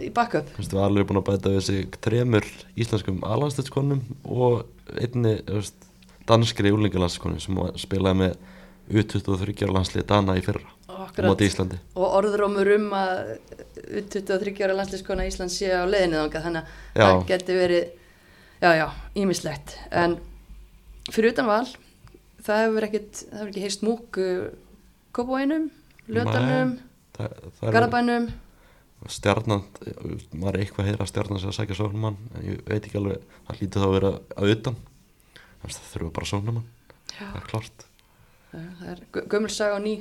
í backup. Þú veist, við alveg búin að bæta við sig tremur íslenskum alanstöðskonum og einni veist, danskri úlingalandskonum sem spilaði með U23 landslið Dana í fyrra Akkurat. móti Íslandi. Og orðrómur um að 23 ára landsliskona Íslands sé á þangað þannig að það geti verið já, já, ímislegt en fyrir utan val það hefur hefur ekki heist múk Kópavóinum, Lötanum er Garabænum stjarnan var eitthvað að heyra stjarnan sem að sækja sóknumann en ég veit ekki alveg, það lítið þá að vera að utan. Þú veist, það þurfa bara sóknumann það er klart það er gö- gömul saga og ný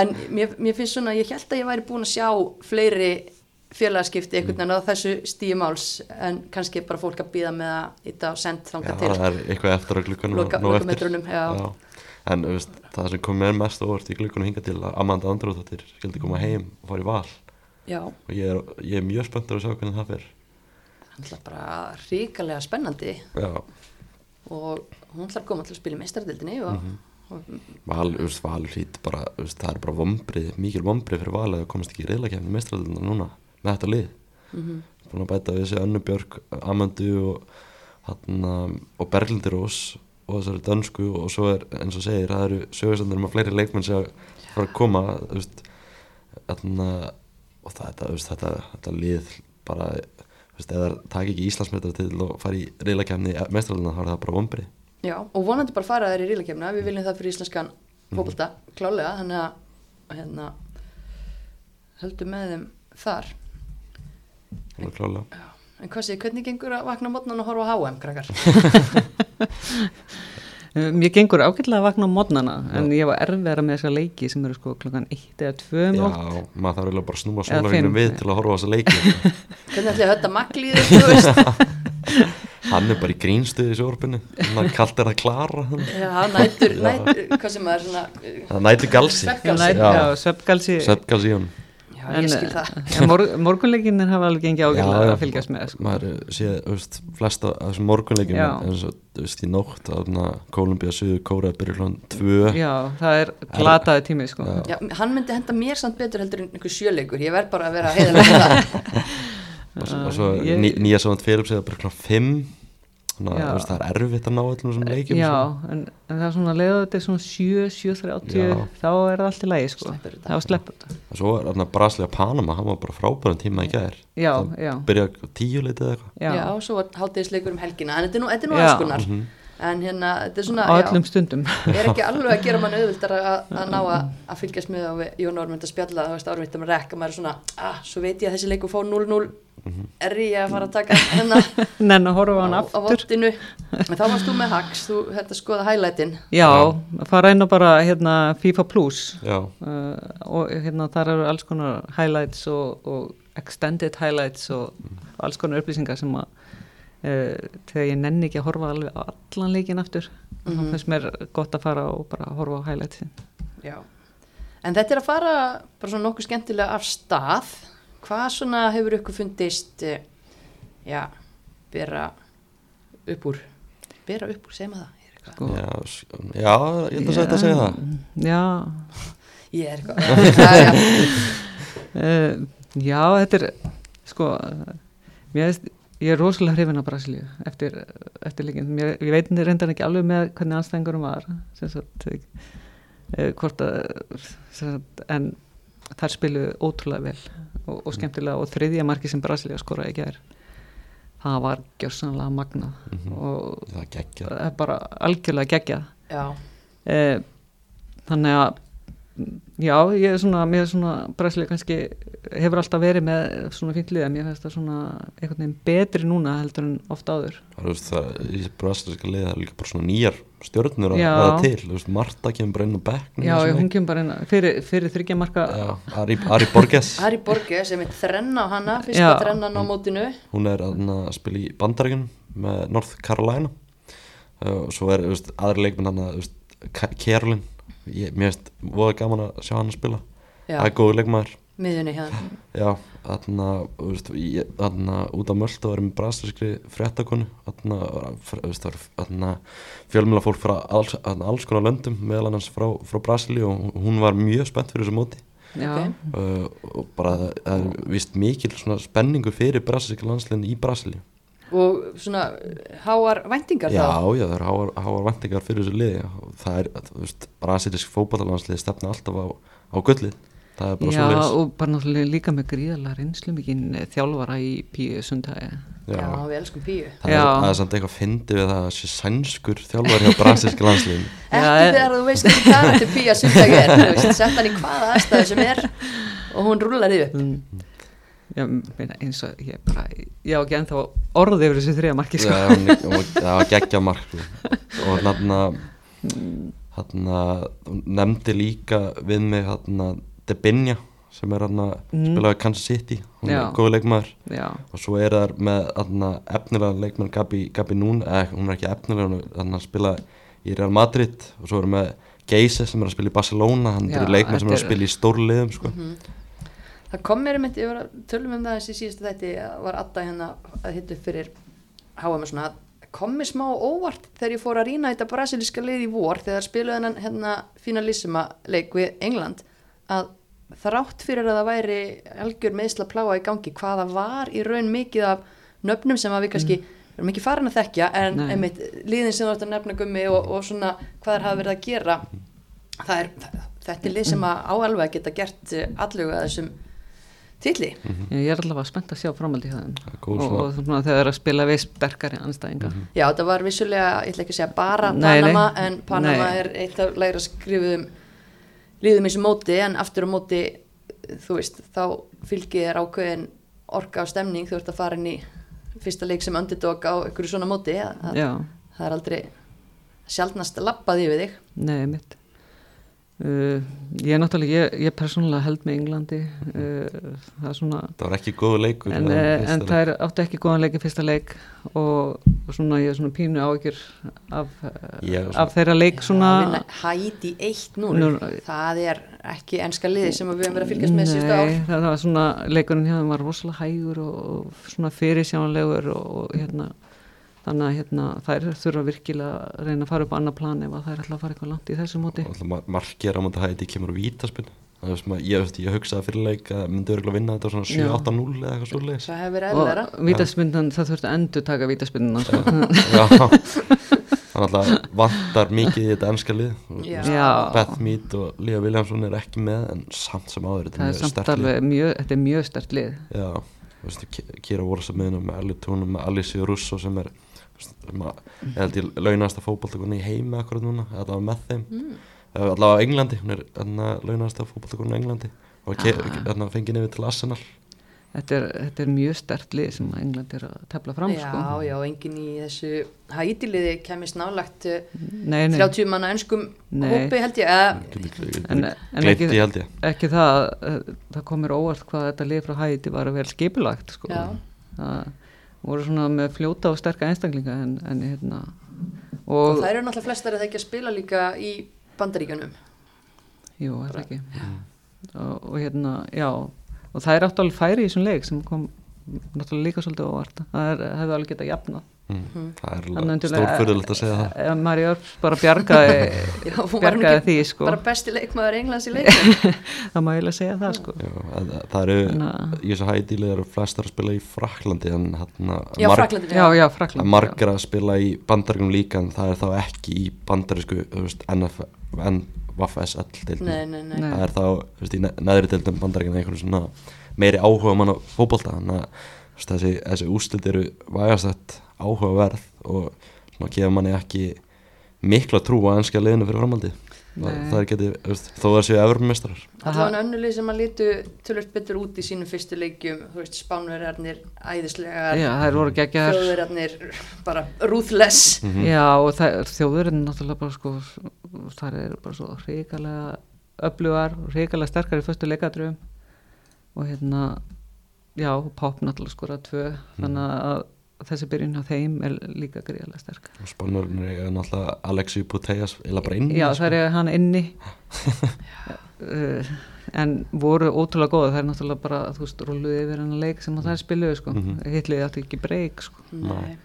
en mér, mér finnst svona, ég held að ég væri búin að sjá fleiri félagaskipti einhvern veginn á þessu stíumáls en kannski bara fólk að býða með að þetta á send Já, þangað til. það er eitthvað eftir á glukkanum Loka- nóg eftir. lokametrunum, já. En veist, það sem kom mér mest óvart í glukkanum hinga til að Amanda Andróðdóttir skildi koma heim og fara í val. Já, og ég er, ég er mjög spenntur að sjá hvernig það fer. Það er bara ríkalega spennandi. Já, og hún ætlar að koma til að spila í meistardildinni og, Mhm. og val, veist, val hlýt bara, veist, það er bara vombrið, mikil vombrið fyrir val að það komast ekki í reyðlakefni mestræðuna núna með þetta lið. Mm búin að bæta við þessi Önnubjörg, Amandu og, og Berglindi Rós og þessari dönsku og svo er eins og segir, það eru sögurstandur með fleiri leikmenn sem að fara að koma veist, hana, og það, þetta, veist, þetta, þetta lið bara, veist, eða takk ekki Íslandsmetar til og fara í reylakefni mestralina, þá er það bara vombrið Já, og vonandi bara fara þær í rílakefna, við viljum það fyrir íslenskan fókbalta, klálega, þannig að hérna, höldum með þeim þar. alveg klálega En hvað sé, hvernig gengur að vakna mótnan og horfa á HM, krakkar? Mér gengur ágætlega að vakna á modnana en ég var erfiðara með þessa leiki sem eru sko klokkan 1 eða 2 um. Já, maður þarf eiginlega bara að snúma fimm. við til að horfa á þessa leiki Hvernig ætli að hötta maglíðu, þú veist? Hann er bara í grínstuði í sjórbinu Hann er kallt er að klara hann. Já, nætur, nætur, hvað sem maður svona, Það næti galsi svefngalsi. Sveppgalsi í hann Já, en, ég skil eh, það. Mor morgunleikinir hafa alveg gengið ágjörlega að fylgjast með. Sko. Maður sé, þú veist, flesta af þessum morgunleikinir, eins og, þú veist, í nótt aðna Kolumbíu að suðu kóra byrju hlun 2. Já, það er glataði tímið, sko. Já. Já, hann myndi henda mér samt betur heldur en einhver sjöleikur, ég verð bara að vera heiðilega það. og svo ég... ný, nýja samt fyrir upp segja byrju hlun 5 Svona, veist, það er erfitt að ná öllum sem leikjum já, en, en það er svona leiðu þetta er svona 7, 7, 30 þá er það allt í lægi sko. þá sleppur þetta. Og svo er þarna Brasilia Panama það var bara frábæðan tíma í gæðir það byrjaði tíu litið eða eitthvað. Já, og svo var haldið í sleikur um helgina en þetta er nú aðskunnar mm -hmm. En hérna, þetta er svona, á öllum stundum. Ég er ekki alveg að gera mann auðvildar að, að ná að, að fylgjast með og við Jón Ormund að spjalla það veist árvitt um rekk og maður er svona ah, svo veit ég að þessi leikur fá 0-0 er ég að fara að taka hennar Nenn að horfa á hann á, á aftur. vottinu. En þá varst þú með Hax, þú hætti að skoða highlightin Já, fara inn og bara hérna, FIFA Plus. Já, uh, og hérna þar eru alls konar highlights og, og extended highlights og alls konar upplýsingar sem að þegar ég nenni ekki að horfa allan leikin aftur þá finnst mér gott að fara og bara horfa á highlightsin Já. en þetta er að fara bara svona nokkuð skemmtilega af stað. Hvað svona hefur ykkur fundist eh, já, bera upp úr? Bera upp úr, segir maður það er Sko. já, já, ég ætla að segja þetta að segja það. Já, ég er eitthvað. Uh, já, þetta er sko mér veist, ég er rosalega hrifin af Brasilíu eftir, eftir líkin mér, ég veit reyndan ekki alveg með hvernig anstæðingurum var sem sagt, uh, hvort að sem sagt, en þær spilu ótrúlega vel og, og skemmtilega. Og þriðja marki sem Brasilíu skoraði ekki er það var gjörsanlega magnað Mhm. og Það er er bara algjörlega geggjað. Já. Eh, þannig að já, ég er svona, mér er svona Brasilia kannski hefur alltaf verið með svona fínt liða, mér finnst það svona einhvern veginn betri núna heldur en ofta áður. Það er, það, í brasilíska liði það er líka bara svona nýjar stjörnur að verða til, þú veist, Marta kemur bara inn á bekknum já, hún kemur bara inn fyrir, fyrir þryggja marka. Já, Ari, Ari Borges. Harry Borges sem er þrenna á hana fyrsta þrennan á mótinu. Hún er þarna að spila í bandaríkunum með North Carolina. Uh, og svo er, þú veist, aðri leikminn hann að, þú veist, Kerlin ég, mér finnst voða gaman að sjá hann að spila það er góður leikmaður. Miðunni hérna Já, þarna, þú veist, ég- þarna út á möldu var með brasilískri fréttakonu. Þarna, fjölmjöla fólk frá alls, alls konar löndum meðal annars frá, frá Brasilíu og hún var mjög spennt fyrir þessu móti. Já, Ok. uh, og bara það, er vist mikil svona spenningu fyrir brasilíska landsliðin í Brasilíu og svona háar væntingar Já, þá? já, það eru háar, háar vantingar fyrir þessu liði. Og það er, þú veist, brasilísk fótballalandsliði stefna alltaf á, á gullið. Það er bara já svo og bara náttúrulega líka með gríðalega reynslu mikið þjálfara í píu sundagi já, Já, við elskum píu. Það er, Já. er samt eitthvað fyndið við það að sé sænskur þjálfar hjá brasilíska landsliðin ekki Já, e- þegar þú veist hvernig karakter píu að sundlega er þú veist, sett hann í hvaða aðstæðu sem er og hún rúlar því mm. já, meina, eins og ég bara ég á ekki ennþá orðið yfir þessu þriða marki sko. Já, það var geggja mark sko. og þarna þarna hún nefndi líka við mig þarna Debinja sem er þarna Mm. spilaði Kansas City hún Já. er góð leikmaður já, og svo er það með þarna efnilega leikmann Gabi, Gabi Nún eða hún er ekki efnilega, hún er þarna að spila í Real Madrid og svo er með Geise sem er að spila í Barcelona hann Já, er leikmann sem er að spila í stórliðum sko. Það kom mér um þetta, ég var að tölum um það þessi síðustu þetta, var Adda hérna að hitta upp fyrir HM og svona. Kom mér smá óvart þegar ég fór að rýna þetta brasilíska lið í vor þegar spiluðu hennan hérna finalissima leik við England að þrátt fyrir að það væri algjör meðsla pláa í gangi hvaða var í raun mikið af nöfnum sem að við kannski erum ekki farin að þekkja en einmitt liðin sem þú ert að nefna gummi og, og svona hvað er hafa verið að gera það er, þetta er lið sem að á alveg að geta gert alluga þessum tilli Ég er allavega spennt að sjá framaldi hjá þeim. Það er og, og svona þegar þeir eru að spila við sterkari anstæðinga Já, þetta var vissulega, ég ætla ekki að segja bara Nei, nei. Panama, en Panama Nei. er eitt af lægra skrifuðum liðum eins og móti, en aftur á móti þú veist, þá fylgir þér ákveðin orka og stemning. Þú ert að fara inn í fyrsta leik sem underdog á einhverju svona móti að, að, Já, það er aldrei sjálfnast lappað yfir þig. Nei, mitt uh, Ég er náttúrulega, ég, ég persónulega held með Englandi uh, það er svona það var ekki góðu leikur en, eh, en leik. það er átti ekki góðan leik í fyrsta leik og, og svona ég er svona pínu áhyggjur af, af þeirra leik svona Hæti 1-0 Nú- það er ekki enska liði sem við höfum verið að fylgjast með síðustu ár Nei, það, það var svona leikurinn hjá þeim var rosalega hægur og, og svona fyrirsjánlegur og, og hérna þannig að hérna þær þurfa virkilega að reyna að fara upp á annað plan ef að þær ætla að fara eitthvað langt í þessu móti. Alltaf margir á móti hætti kemur á vítaspinn það er sem að ég, ég hugsaði fyrir leik að myndi örgulega vinna þetta svona 7-8-0 eða eitthvað svo leiðis það hefur verið eðlera og vítaspindan það þurfti að endur taka vítaspindan sko. Já, þannig að vantar mikið í þetta ennska lið. Beth Mead og Lea Williamson er ekki með en samt sem áður þetta það er mjög samt sterkt lið. alveg mjög, þetta er mjög stert lið. Kira Vorsa með hennar með Ellie Tónum með Alicia Russo sem er að, ég held ég launasta fótballtakonni í heimi akkurat núna, þetta var með þeim mm. allavega á Englandi, hún er launasta fótballtakonni á Englandi og ah. fengið nefnir til Arsenal þetta er, þetta er mjög stert lið sem að England er að tefla fram já, sko. já, enginn í þessu Hæti-liði kemist nálagt uh, nei, nei, 30 manna önskum hópi held ég eða, En- en ekki- held ég ekki það eh, það komir óvart hvað þetta lið frá hæti var vel skipulagt sko. Já. það voru svona með fljóta og sterka einstaklinga en, en hérna og og, það eru náttúrulega flestar að það ekki að spila líka í bandaríkjunum. Jú, er það ekki. Og, og hérna, já og það er áttu alveg færi í þessum leik sem kom náttúrulega líka svolítið óvart. Það er, hefði alveg getað jafnað mm. það er stórfyrðulegt að segja það. Örps bara bjargaði Já, bjargaði ekki því sko. bara besti leikmaður Englands í leikum það má eiginlega segja það sko. Já, að- að það eru, Þannig að- í þessu hædíli eru flestar að spila í Fraklandi en hérna já, marg- Fraklandin já, já, að Frakland margar að spila í bandaríkum líka en það er þá ekki í bandarísku þú veist, NF, NVFSL deildinni. nei, nei, nei, Nei. það er þá þú veist, í ne- neðri deildum bandaríkina einhvern svona meiri áhuga mann á fótbolta þannig að þessi, þessi úslit eru vægastætt áhugaverð og svona gefur manni ekki mikla trú á ennska liðinu fyrir framaldi það, það er veist, þó það séu efurmestrar allavega önnulegi sem að lítu tölvöld betur út í sínum fyrstu leikjum spánverjarnir, æðislegar já, það voru geggjar þjóðverjarnir bara ruthless. Mhm. Já, og það, þjóðurinn náttúrulega bara sko, það er bara svo hrikalega öflugar, hrikalega sterkar í fyrstu leikadröfum og hérna, já, Pop náttúrulega skora tvö, þannig að þessi byrjun á þeim er líka gríðarlega sterk. og spannverðinir er náttúrulega Alexi Puteas eða bara inn Já, það er hann inni, uh, en voru ótrúlega góða, það er náttúrulega bara, þú veist, rúluði yfir hann leik sem að það er spiluðu, sko, mm Mhm. hitliði átti ekki breyk, sko. Nei.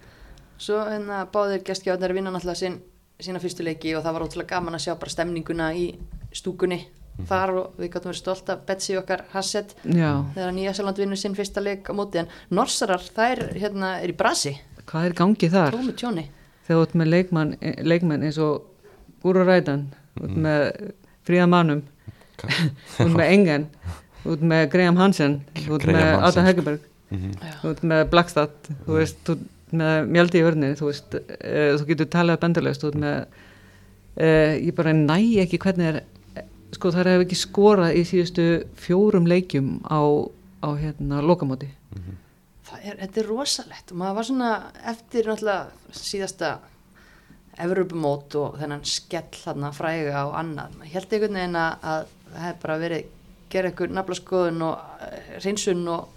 Svo hérna báðir gestgjáðnar vinna náttúrulega sín, sína fyrstu leiki og það var ótrúlega gaman að sjá bara stemninguna í stúkunni þar og við gáttum verið stolt af Betsy okkar Hassett Já, þegar Nýjasaland vinnur sinn fyrsta leik á móti en Norsarar þær hérna er í brasi. Hvað er í gangi þar? tómi tjóni. Þegar þú ert með leikmann, leikmenn eins og Gúru Rædan þú ert með Fríða Mannum þú ert með Engen þú ert með Graham Hansen þú ert með Adam. Hegerberg Mhm. þú ert með Blackstad þú veist, þú ert með Mjaldi í vörni þú veist, uh, þú getur talað bendurlegst þú ert með uh, ég bara næ ekki hvernig er sko það hefur ekki skorað í síðustu fjórum leikjum á, á hérna lokamóti. Það er, þetta er rosalegt. Og maður var svona eftir náttúrulega síðasta Evropumót og þennan skell þarna fræga og annað, maður held einhvern veginn að, að það hef bara verið gera eitthvað naflaskoðun og uh, reynsun og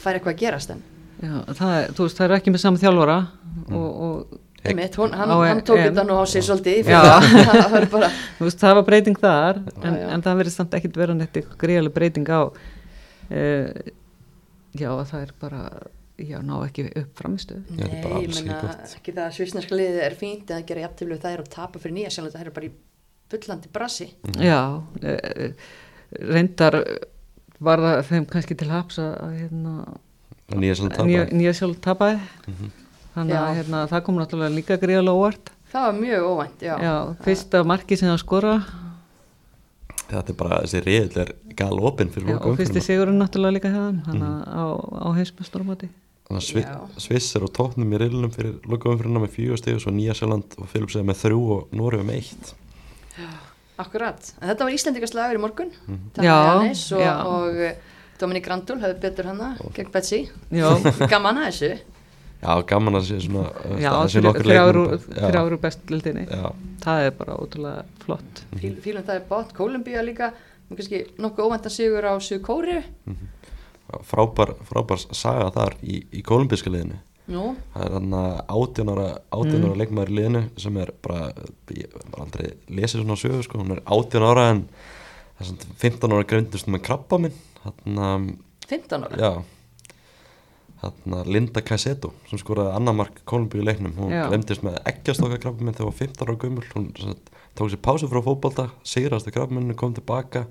færa eitthvað að gerast en Já, það, er, veist, það er ekki með saman þjálfara og, og Einmitt, hún, hann, hann tók þetta nú á sig svolítið Já. það bara Þú veist, það var breyting þar en, já. en það verið samt ekkit vera neitt eitthvað greiðlega breyting á uh, já, það er bara já, ná ekki upp framistu Já, Nei, ég menna ekki það að svisnarska liðið er fínt að gera jafntöflu það er að tapa fyrir nýja sjálf það er bara í bullandi brasi. Já uh, reyndar var það þeim kannski til haps að að, hérna, nýja sjálf tapaði. Þannig að Já. hérna, það kom náttúrulega líka gríðalega óvart. Það var mjög óvænt, já, Já, fyrsta marki sem það skora. Þetta er bara, þessi riðil er gal opinn fyrir já, loka og fyrsti sigurinn náttúrulega líka hefðan þannig að á, á Já. Sviss er á tóknum í riðlunum fyrir loka umfyrirna með fjögur stig og svo Nýja Sjöland og Filipsið með þrjú og Nóri með eitt. Akkurat. En þetta var Íslandikaslagur í morgun. Mhm. Tanja Já, Jannis og, já. og eh, Dominik Grandul hefði betur hana gegn Betsy, Já, gaman að þessu Já, gaman að sé svona já það sé nokkur þrjár leikmenn úr- bara- já, þrjár úr bestlildinni Já, það er bara ótrúlega flott. Fíl, fílum það er bótt, Kólumbía líka kannski nokkuð óvæntan sigur á Suðu Kóri frábær, frábær saga þar í, í kolumbíska liðinu. Nú, það er hann að átjónara átjónara mm. leikmaður í liðinu sem er bara, ég var aldrei lesið svona sögu sko, hún er átjónara en það er svona 15 ára greindust með krabba minn hann að 15 ára? Já Þarna Linda Caicedo sem skoraði annar mark Kolumbíu í leiknum. Hún Já. glemdist með eggjastokka krabba minn þegar hún var 15 ára gömul. Hún sem sagt, tók sér pásu frá fótbolta sigrast að krabba minn kom tilbaka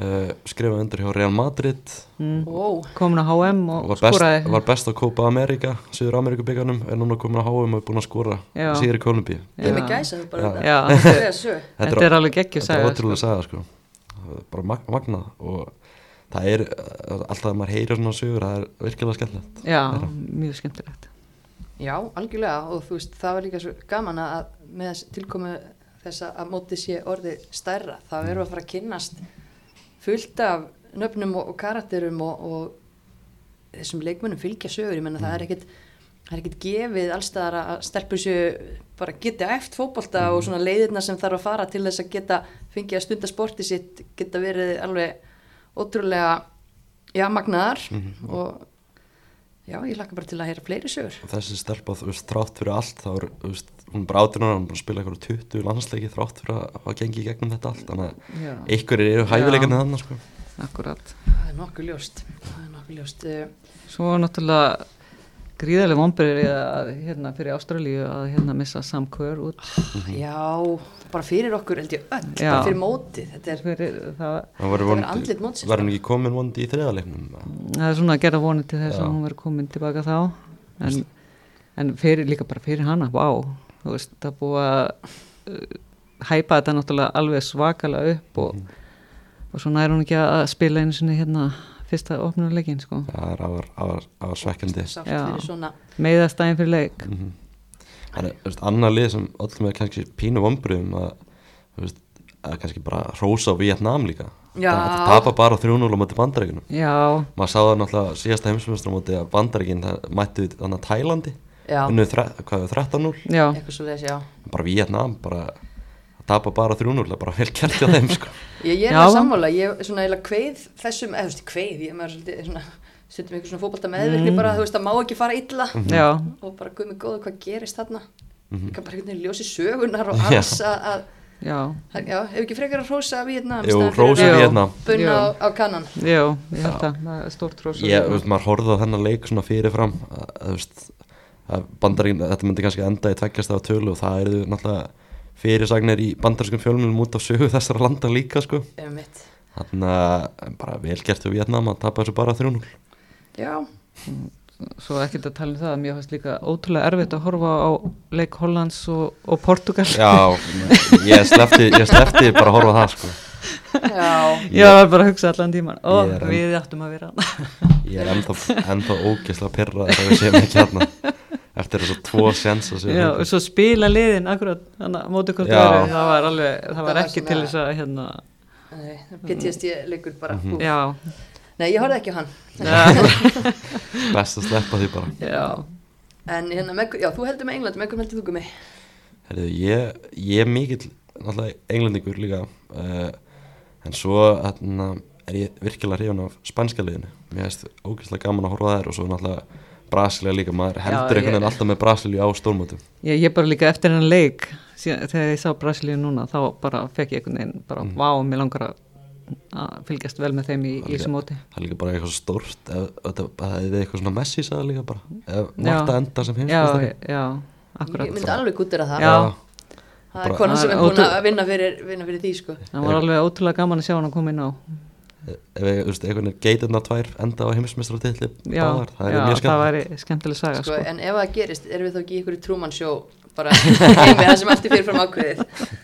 uh, skrifaði undir hjá Real Madrid. Mm. wow. komin á HM og var best, skoraði. var best á Copa America Suður Amerikabyggarnum er núna komin á HM og er búin að skora sigur í Kolumbíu er þetta er sög þetta er alveg geggjur þetta er saga ótrúlega saga sko. Það er bara mag magnað og það er uh, alltaf að maður heyrir svona sögur það er virkilega skemmtilegt. Já, Þeirra. mjög skemmtilegt. Já, algjörlega og þú veist, það var líka svo gaman að með þess tilkomu þess að móti sé orðið stærra þá erum við að fara að kynnast fullt af nöfnum og, og karakterum og, og þessum leikmönnum fylgja sögur, ég menna það er ekkit það er ekkit gefið allstaðar að stelpur séu bara geta eftir fótbolta og svona leiðirna sem þarf að fara til þess að geta fengið að stunda sporti sitt geta verið alveg ótrúlega já, magnaðar og já, ég laka bara til að heyra fleiri sögur. Og þessi stelpa, þú veist, þrátt fyrir allt þá er, þú veist, hún bara átjónar hún að spila eitthvað 20 landsleiki þrátt fyrir að hafa gengið í gegnum þetta allt. Þannig að einhverjir eru hæfileikarnir þannig sko. akkurat. Það er nokkuð ljóst. Það er nokkuð ljóst. Svo náttúrulega gríðarlega vonbyrðir að hérna fyrir Ástralíu að hérna missa Sam Kerr út. Já, bara fyrir okkur held ég öll, Já. bara fyrir mótið þetta er, fyrir, það, það vondi- er andlit mótsins, verður hún ekki komin vondi í þriðaleiknum það er svona að gera vonið til þess Já. að hún verður komin tilbaka þá. En, en fyrir, líka bara fyrir hana, vá. Þú veist, það búið að uh, hæpa þetta náttúrulega alveg svakalega upp og, og svona er hún ekki að spila einu sinni hérna fyrsta opnuleikin sko. Það er afar svekkjandi. Já. fyrir svona meiðastæðin fyrir leik. Mm það er, þú veist, annar lið sem öllum er kannski pínu vombriðum að, þú veist, að kannski bara hrósa á Vietnam líka. Það tapa bara 3-0 á móti bandaríkunum Já, maður sá það náttúrulega síðasta heimsumestur á móti að bandaríkin það mættu þannig að Tælandi hvað er 13-0 já, eitthvað svo þess, já. Bara Vietnam bara að tapa bara 3-0 það er bara vel kert hjá þeim sko. ég, ég er Já. að sammála, ég er svona eiginlega kveið þessum, eða þú veist, kveið, ég er svolítið svona, stundum eitthvað svona fótbolta meðvirkni Mm. bara, þú veist, það má ekki fara illa já og bara guð mig góðu hvað gerist þarna Mhm. líka bara einhvern veginn ljósi sögunar og alls að, að Já, já, ef ekki frekar að hrósa Vietnam Jú, hrósa Já. Vietnam bunna á, á kannan já, ég held að það er stórt rosa ég, þú veist, maður horfði á þennan leik svona fyrirfram að, þú veist, að bandaríkin þetta myndi kannski enda í tveggjast af tölu og það eru náttúrulega fyrirsagnir í bandarískum fjölmjölum út á sögu þessara landa líka sko. þannig að bara vel gert við Vietnam að tapa þessu bara 3-0 já, Svo ekkert að tala um það, mér fannst líka ótrúlega erfitt að horfa á leik Hollands og, og Portugal. Já, ég slefti, ég slefti bara að horfa á það sko. já, Ég var bara að hugsa allan tíman, enn- við áttum að vera. Ég er ennþá, ennþá ógeðslega pyrrað þegar við séum ekki hérna eftir tvo sjens að séu Já, og svo spila liðin akkurat, þannig að móti hvort Já. öðru, það var alveg, það Það var ekki til þess að, hérna, Nei, PTSD leikur bara Mhm. úf. já, nei, ég horfði ekki á hann. Best að sleppa því bara. Já, en hérna, með, já, þú heldur með England með hverjum heldur þú gummi? Herðu, ég, ég er mikill náttúrulega englendingur líka uh, en svo hérna, er ég virkilega hrifun af spænska liðinu. Mér finnst ógeðslega gaman að horfa á þær og svo náttúrulega Brasilia líka, maður heldur einhvern veginn alltaf með Brasilia á stórmótum ég, ég bara líka eftir hennan leik, síðan, þegar ég sá Brasilíu núna, þá bara fekk ég einhvern veginn, bara, Mm. vá, mér langar að, að fylgjast vel með þeim í, í þessu móti. það er líka bara eitthvað stórt það er eitthvað svona Messi sagði líka bara ef Já. Marta enda sem Já, heimsmeistari já, akkurat. ég myndi alveg gútira það Já. það er konan sem er búin að vinna fyrir, vinna fyrir því sko það var alveg ótrúlega gaman að sjá hann að koma inn á ef við, þú veist, einhvern veginn geitirna tvær enda á báðar, það er já, mjög það skemmt væri skemmtileg saga sko, sko. en ef það gerist, erum við þá ekki í Truman Show bara heimi það sem allt er fyrirfram ákveðið?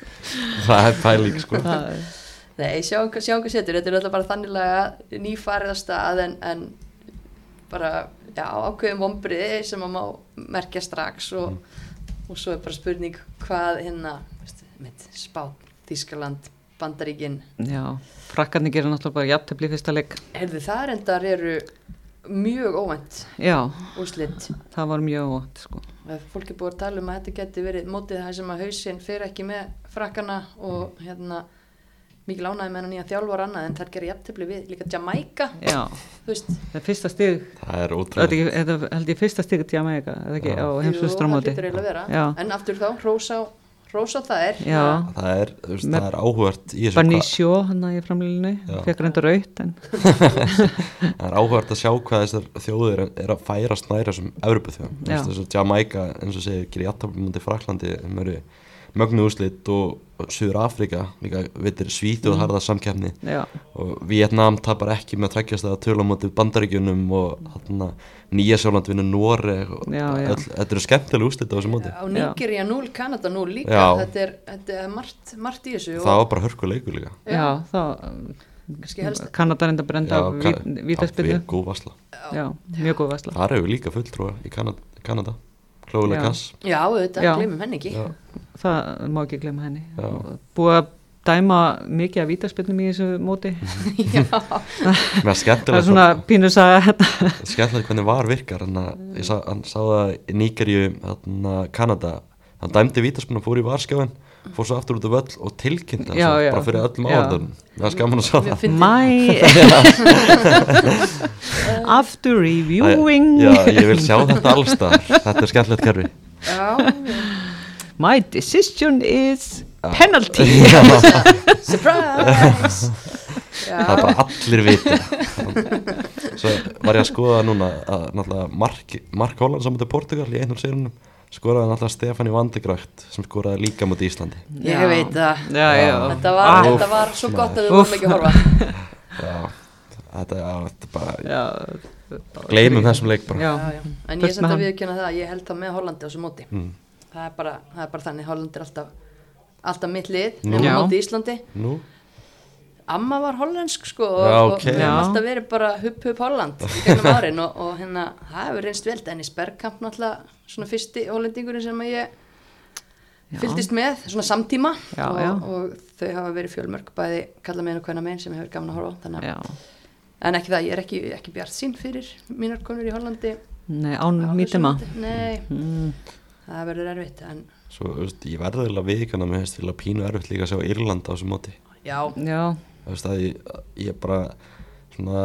Það er pæling sko. Það er Nei, sjáum hvað setur, þetta er alltaf bara þanniglega nýfarið að stað en, en bara, já, ákveðum vombriði sem að má merkja strax og, og svo er bara spurning hvað hérna, veistu, mitt, Spán, Þískaland, Bandaríkin, já, frakkarnir gerir náttúrulega bara jafntefli í fyrsta leik. Heyrðu það endar eru mjög óvænt já, úrslit. það var mjög óvænt sko. Ef Fólk er búið að tala um að þetta geti verið mótið það sem að hausinn fer ekki með frakkana og hérna mikið lánaði með hann nýja þjálfar annað en þær gerir jafntefli við líka Jamaica, já, það er fyrsta stig. Það er er ekki- þetta held ég fyrsta stig til Jamaica, eða ekki, Já. á Jú, það heimsvistramóti hlýtur eiginlega að vera. Já, En aftur þá, rósa, rósa það er já, það er, þú veist, það er áhugart í þessu Banisjó hann í framlýlinu, Já. fekk reynda raut en það er áhugart að sjá hvað þessar þjóðir er- er að færast næra sem Evropu þjóðum, að Jamaica eins og segir, gerir jættabli mútið Fraklandi mögnu úslit og Suður Afrika, líka veitir Svítu og Mm. harða samkeppni. Já, og Vietnam tapar ekki með að tveggja stæða tölu á móti bandaríkjunum og þarna Nýja Sjóland vinnur Noreg og Já, já. öll, þetta eru skemmtilega úslit á þessu móti. Á Nígeria 0, Kanada 0 líka. Já. þetta er, þetta er margt, margt í þessu það var bara hörkuleikur líka. Já, þá Kanada reynda brenda á vítaspillu það góð vasla Já, mjög góð vesla það eru líka fulltrúa í Kanada, Kanada. Klóðulega kass Já, auðvitað, Já. glemum henni ekki. Já. Það má ekki glemma henni. Já. Og Búið að dæma mikið af vítaspilnum í þessu móti. Já, Það er svona pínur saga hérna skemmtilegt hvernig var virkar. Hann, að, ég sá, hann sá það í hann, Kanada. Hann dæmdi vítaspunum, fór í varskjáin fór svo aftur út af völl og Já, já. svo, bara fyrir öllum Já. áhaldunum það er skaman að sjá það. My After reviewing. Já, ég vil sjá þetta allstar þetta er skemmtilegt kerfi. Já, My decision is penalty. Surprise. Það er Já, bara allir vita. Svo var ég að skoða núna að náttúrulega Mark, Mark Holland saman til Portugal í einhvern sérunum skoraði náttúrulega Stefani Vandegrækt sem skoraði líka mútið Íslandi. Ég veit það. Já, já. Þetta var, Ah, þetta var svo gott að við vorum ekki að horfa. Já, þetta, er bara Já, gleymum þessum leik bara. Já, já. En ég er með að hann. viðkjöna það að ég held það með Hollandi á þessu móti. Mm. það, er bara, það er bara þannig, Holland er alltaf alltaf mitt lið, Nú. nema móti Íslandi. Nú, Amma var hollensk sko Já, og, ok. og við Já. hefum alltaf verið bara hupp hupp Holland í gegnum árin og, og hérna það hefur reynst vel, Dennis Bergkamp náttúrulega svona fyrsti hollendingurinn sem að ég Já. fylgdist með, svona samtíma Já, og, já. og þau hafa verið fjölmörg bæði kalla meginn og hvenna meginn sem hefur gaman að horfa þannig að, já en ekki það, ég er ekki, ekki bjart sín fyrir mínar konur í Hollandi Nei, án á mítema þessu móti. Nei, mm. það verður erfitt en svo, ég verði eiginlega viðkjöna með þess til að pínu erfitt líka að sjá Írland á þessu móti já, Já, þú veist að ég, ég bara svona,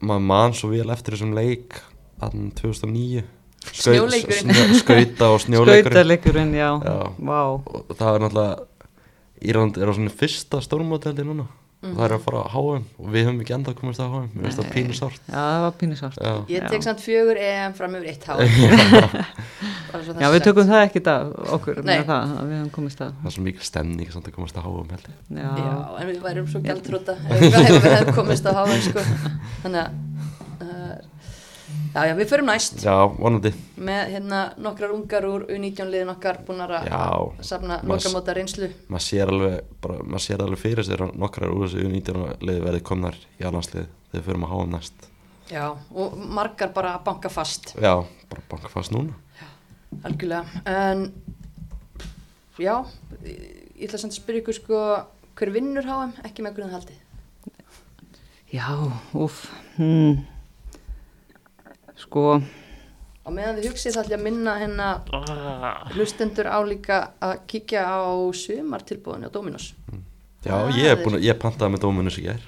maður man svo vel eftir þessum leik aðan 2009 Skaut- Snjóleikurinn. snjó- skauta og snjóleikurinn. Já. Já. Vá, og það er náttúrulega Írland er á svona fyrsta stórmóteldi núna og það er að fara á HM og við höfum ekki enda að komast á HM mér finnst það pínu sárt já, það var pínu sárt já, ég tek samt fjögur EM fram yfir eitt það Já, við tökum það ekki það okkur með það, að við höfum komist það það er svo mikil stemning samt að komast á HM held ég. Já, Já, en við værum svo gæltróta ef við ef við hefum komist á háan sko. þannig að uh, já, já, við förum næst. Já, vonandi. Með hérna nokkrar ungar úr U19 liðin okkar búin að Já. safna Mas- lokamóta reynslu. maður sér alveg bara, maður sér alveg fyrir sér að nokkrar úr þessu 19 liði verði komnar í alhanslið þegar við förum að HM næst. Já, og margar bara að banka fast. Já, bara banka fast núna. Algjörlega. En já, ég ætla samt að spyrja ykkur sko hver vinnur HM, ekki með hvernig haldi já, úf hmm. Sko. Og meðan þið hugsið það ætla ég að minna hérna hlustendur á líka að kíkja á sumartilbúðinu á Dominos. Já, Það ég er er- að, ég pantaði með dóminus í gær.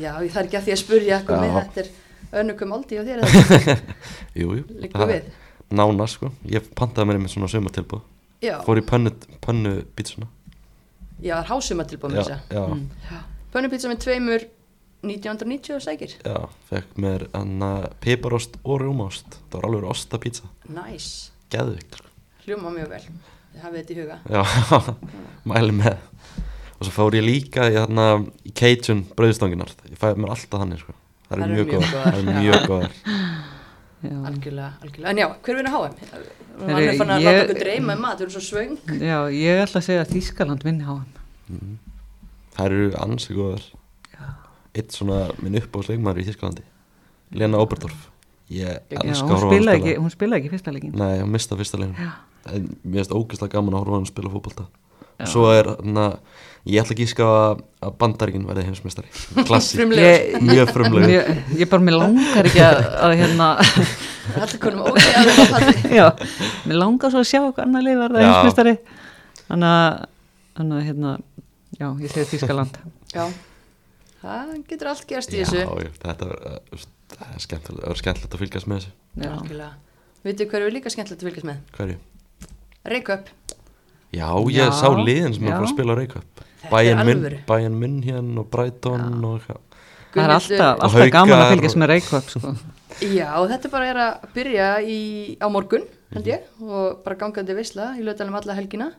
Já, ég þarf ekki að því að spurja hvað Já. með þetta er önnugum áldi á þér eða? Jú, jú, líka við. nána sko, ég pantaði mér með svona sumatilbúð Já, fór í pönnu, pönnu bítsuna já, það er hásuma tilbúið með já, þess já, mm. Pönnupizza með tveimur 1990 og sækir. já, fekk mér anna piparost og rjúmaost það var alveg ostapizza, Næs, geðvikt sko. hljóma mjög vel. þið hafið þetta í huga Já, mæli með Og svo fór ég líka í, þarna, í Cajun brauðstanginar Ég fæði mér alltaf þannig sko. Það er eru mjög góðar Það er já. mjög góðar Já, algjörlega, algjörlega, en já, hver vinna HM? Við Heyrðu, erum fann að láta okkur dreyma um mat, við erum svo svöng já ég ætla að segja að Þískaland vinni á hann. Það eru ansi góðar Eitt svona minn upp á sleikmaður í Þísklandi Lena Oberdorf Ég Já, elska hún að horfa spila hún spilaði ekki fyrsta leikin. Nei, hún mista fyrsta. En Mér finnst ógeðslega gaman að horfa á hann spila fótbolta Já. Svo er hana, Ég ætla ekki að að bandaríkin verði heimsmeistari Klassi, Frumlegur. mjög frumlegur Mér, ég bara, mér langar ekki að, að hérna, Allir konum ógeð að mér langar svo að sjá hvað annar leið verða Já. heimsmeistari. Þannig að, þannig að, hérna, já, ég segi Þískaland. Já, það getur allt gerst í Já, þessu. já, þetta það er skemmtilegt, að fylgjast með þessu. Vitið hverju er líka skemmtilegt að fylgjast með? Hverju? Reykjöp. Já, ég Já, sá liðin sem er já. að spila Reykjavík er Bayern hérna og Brighton og eitthvað. Það er alltaf, alltaf gaman að fylgjast með Reykjavík, sko. Já, þetta bara er að byrja í, á morgun, held ég, og bara gangandi veisla í lögdalum alla helgina.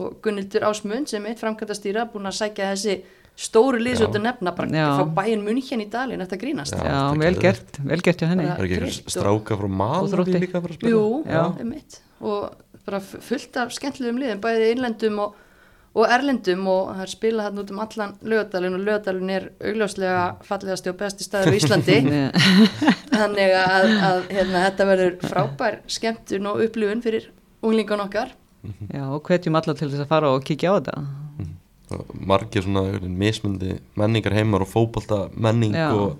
Og Gunnildur Ásmund sem eitt framkvæmdastýra búin að sækja þessi stóru liðsóttu nefna bara Já. frá bæinn munn hérna í dalinn eftir að grínast. Já, Já, er vel gert, vel gert hjá henni. Bara- Er ekki eitthvað stráka frá Þrótti. líka? Jú, Já. einmitt og bara fullt af skemmtilegum liðum, bæði innlendum og, og erlendum og það er spilað hann út um allan lögadalinn og lögadalinn er augljóslega fallegasti og besti staður á Íslandi þannig að, að hérna, þetta verður frábær skemmtun og upplifun fyrir unglingan okkar Já, og hvetjum alla til þess að fara og kíkja á þetta. Margir svona mismundi menningar heimar og fótbolta menning Já. og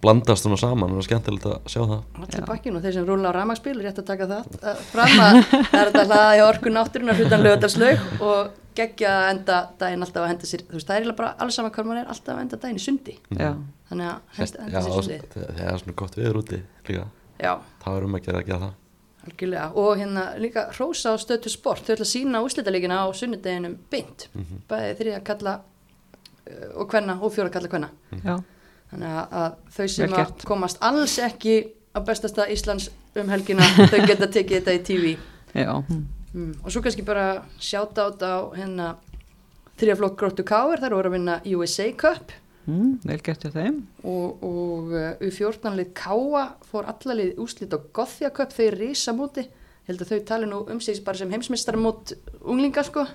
blandast svona saman og það er skemmtilegt að sjá það. Allir bakkin og þeir sem rúla á rafmagspil rétt að taka það uh, fram að það er þetta hlaða í orku náttúrunar hlutan lögadalslaug og geggja að enda daginn alltaf að henda sér þú veist það er bara alls saman hvað maður er alltaf að enda daginn í sundi. Já, þannig að henda, Já, henda sér sundi þegar það er svona gott viður úti líka. Já, Það er um að gera að gera það algjörlega. Og hérna líka Rósa á stötu sport. Þau ætla að sína úslitalegina á sunnudeginum beint. Bæði þriða kalla uh, og kvenna og fjóra kalla kvenna. Já, þannig að, að þau sem að komast alls ekki á bestasta Íslands um helgina þau geta tekið þetta í TV já, mm. og svo kannski bara sjáta át á hérna þriðaflokk gróttu káir þar voru að vinna USA Cup mm, vel gert hjá þeim. og, og uh, U14 lið Káa fór allalið úslit á Gothia Cup þau risa móti held að þau tali nú um sig bara sem heimsmeistaramót unglinga sko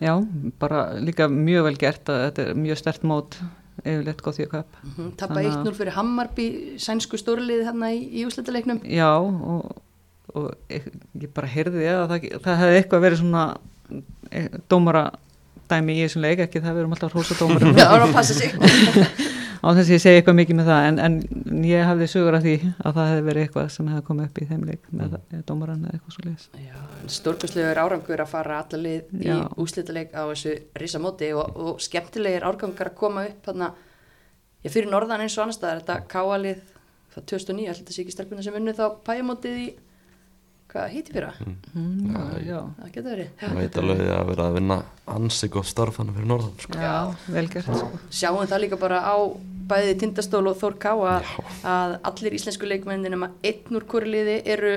Já, bara líka mjög vel gert að þetta er mjög stert mót yfirleitt góð því að köp. mm -hmm. tappa Þannig að- 1-0 fyrir Hammarby sænsku stórlið hérna í, í úslitaleiknum Já, og, og ég ég bara heyrði að það, það hefði eitthvað verið svona e, dómara dæmi í þessum leik, ekki það við erum alltaf hrósa dómarum Já, það var að passa sig á þess að ég segi eitthvað mikið með það en, en ég hafði sögur af því að það hefði verið eitthvað sem hefði komið upp í þeim leik með mm. dómaran eða eitthvað svo leiðis Stórkustlegur árangur að fara allalið í Já. úslitaleik á þessu risa móti og, og skemmtilegir árgangar að koma upp þarna, ég fyrir norðan eins og annars staðar þetta káalið það 2009, alltaf sé ekki stelpuna sem unnu þá pæjamótið í hvað hýtti fyrra? mm, já, já, Það getur verið. Það veit alveg að vera að vinna ansi gott starf hann fyrir norðan sko. já, vel gert sko. Sjáum það líka bara á bæði Tindastól og Þór Káa að allir íslensku leikmennin nema einn úr hvori liði eru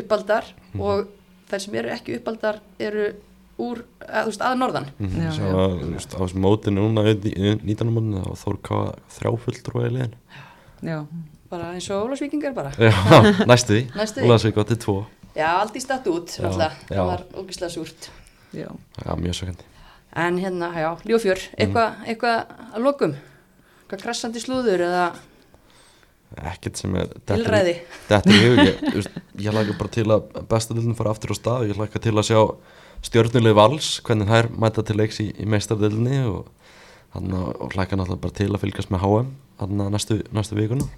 uppaldar og þær sem eru ekki uppaldar eru úr, að, veist, að norðan. Mhm, Já, Svo já. að, veist, á þessum mótinu núna í 19. mótinu þá þór káða þrjáfulltrú í liðin já, Bara eins og Ólafsvíkingar bara. Já, næstu því. Átti tvo. Já, aldrei statt út, já. Það var ógislega súrt. já. Já, mjög sökandi. En hérna, já, Ljófjör, eitthvað eitthva að lokum? Eitthvað krassandi slúður eða? Ekkert sem er í- tilræði? Þetta er þú veist, ég hlaka bara til að besta dildin fara aftur á stað. Ég hlaka til að sjá stjórnuleg vals Hvernig þær mæta til leiks í, í meistardildinni og, og hlaka náttúrulega bara til að fylgjast með HM hann næstu, næstu vikuna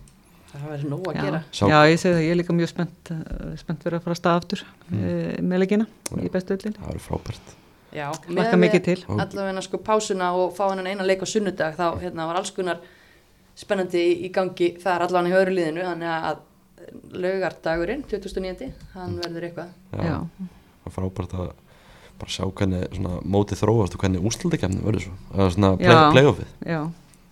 Það verður nóg að Já. gera. Já, ég segi það, ég er líka mjög spennt eh, spennt fyrir að fara að stað aftur mm. með leikina í bestu öllin Það verður frábært. Já, Og- Allavega sko pásuna og fá hennan eina leik á sunnudag þá hérna var alls konar spennandi í, í gangi þar allavega í öðru liðinu þannig að laugardagurinn 2009, hann verður eitthvað. Já, Það er frábært að bara sjá hvernig svona, mótið þróast og hvernig úrslutakefni verður svo eða svona Já. play, playoffið. Já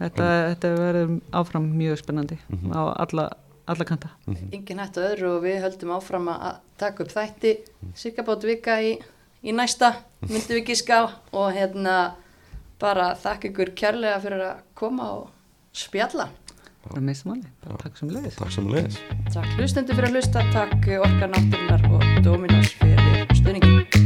þetta, þetta verður áfram mjög spennandi Mhm. á alla, alla kanta. Engin hætt á öðru og við höldum áfram að taka upp þætti. Sikkabót vika í, í næsta myndum við gíska á. Og hérna bara þakka ykkur kærlega fyrir að koma og spjalla. Bara meist máli, bara takk sem leiðis Takk sem leiðis Takk hlustendur fyrir að hlusta, takk Orka Náttúrunar og Dominos fyrir stuðningin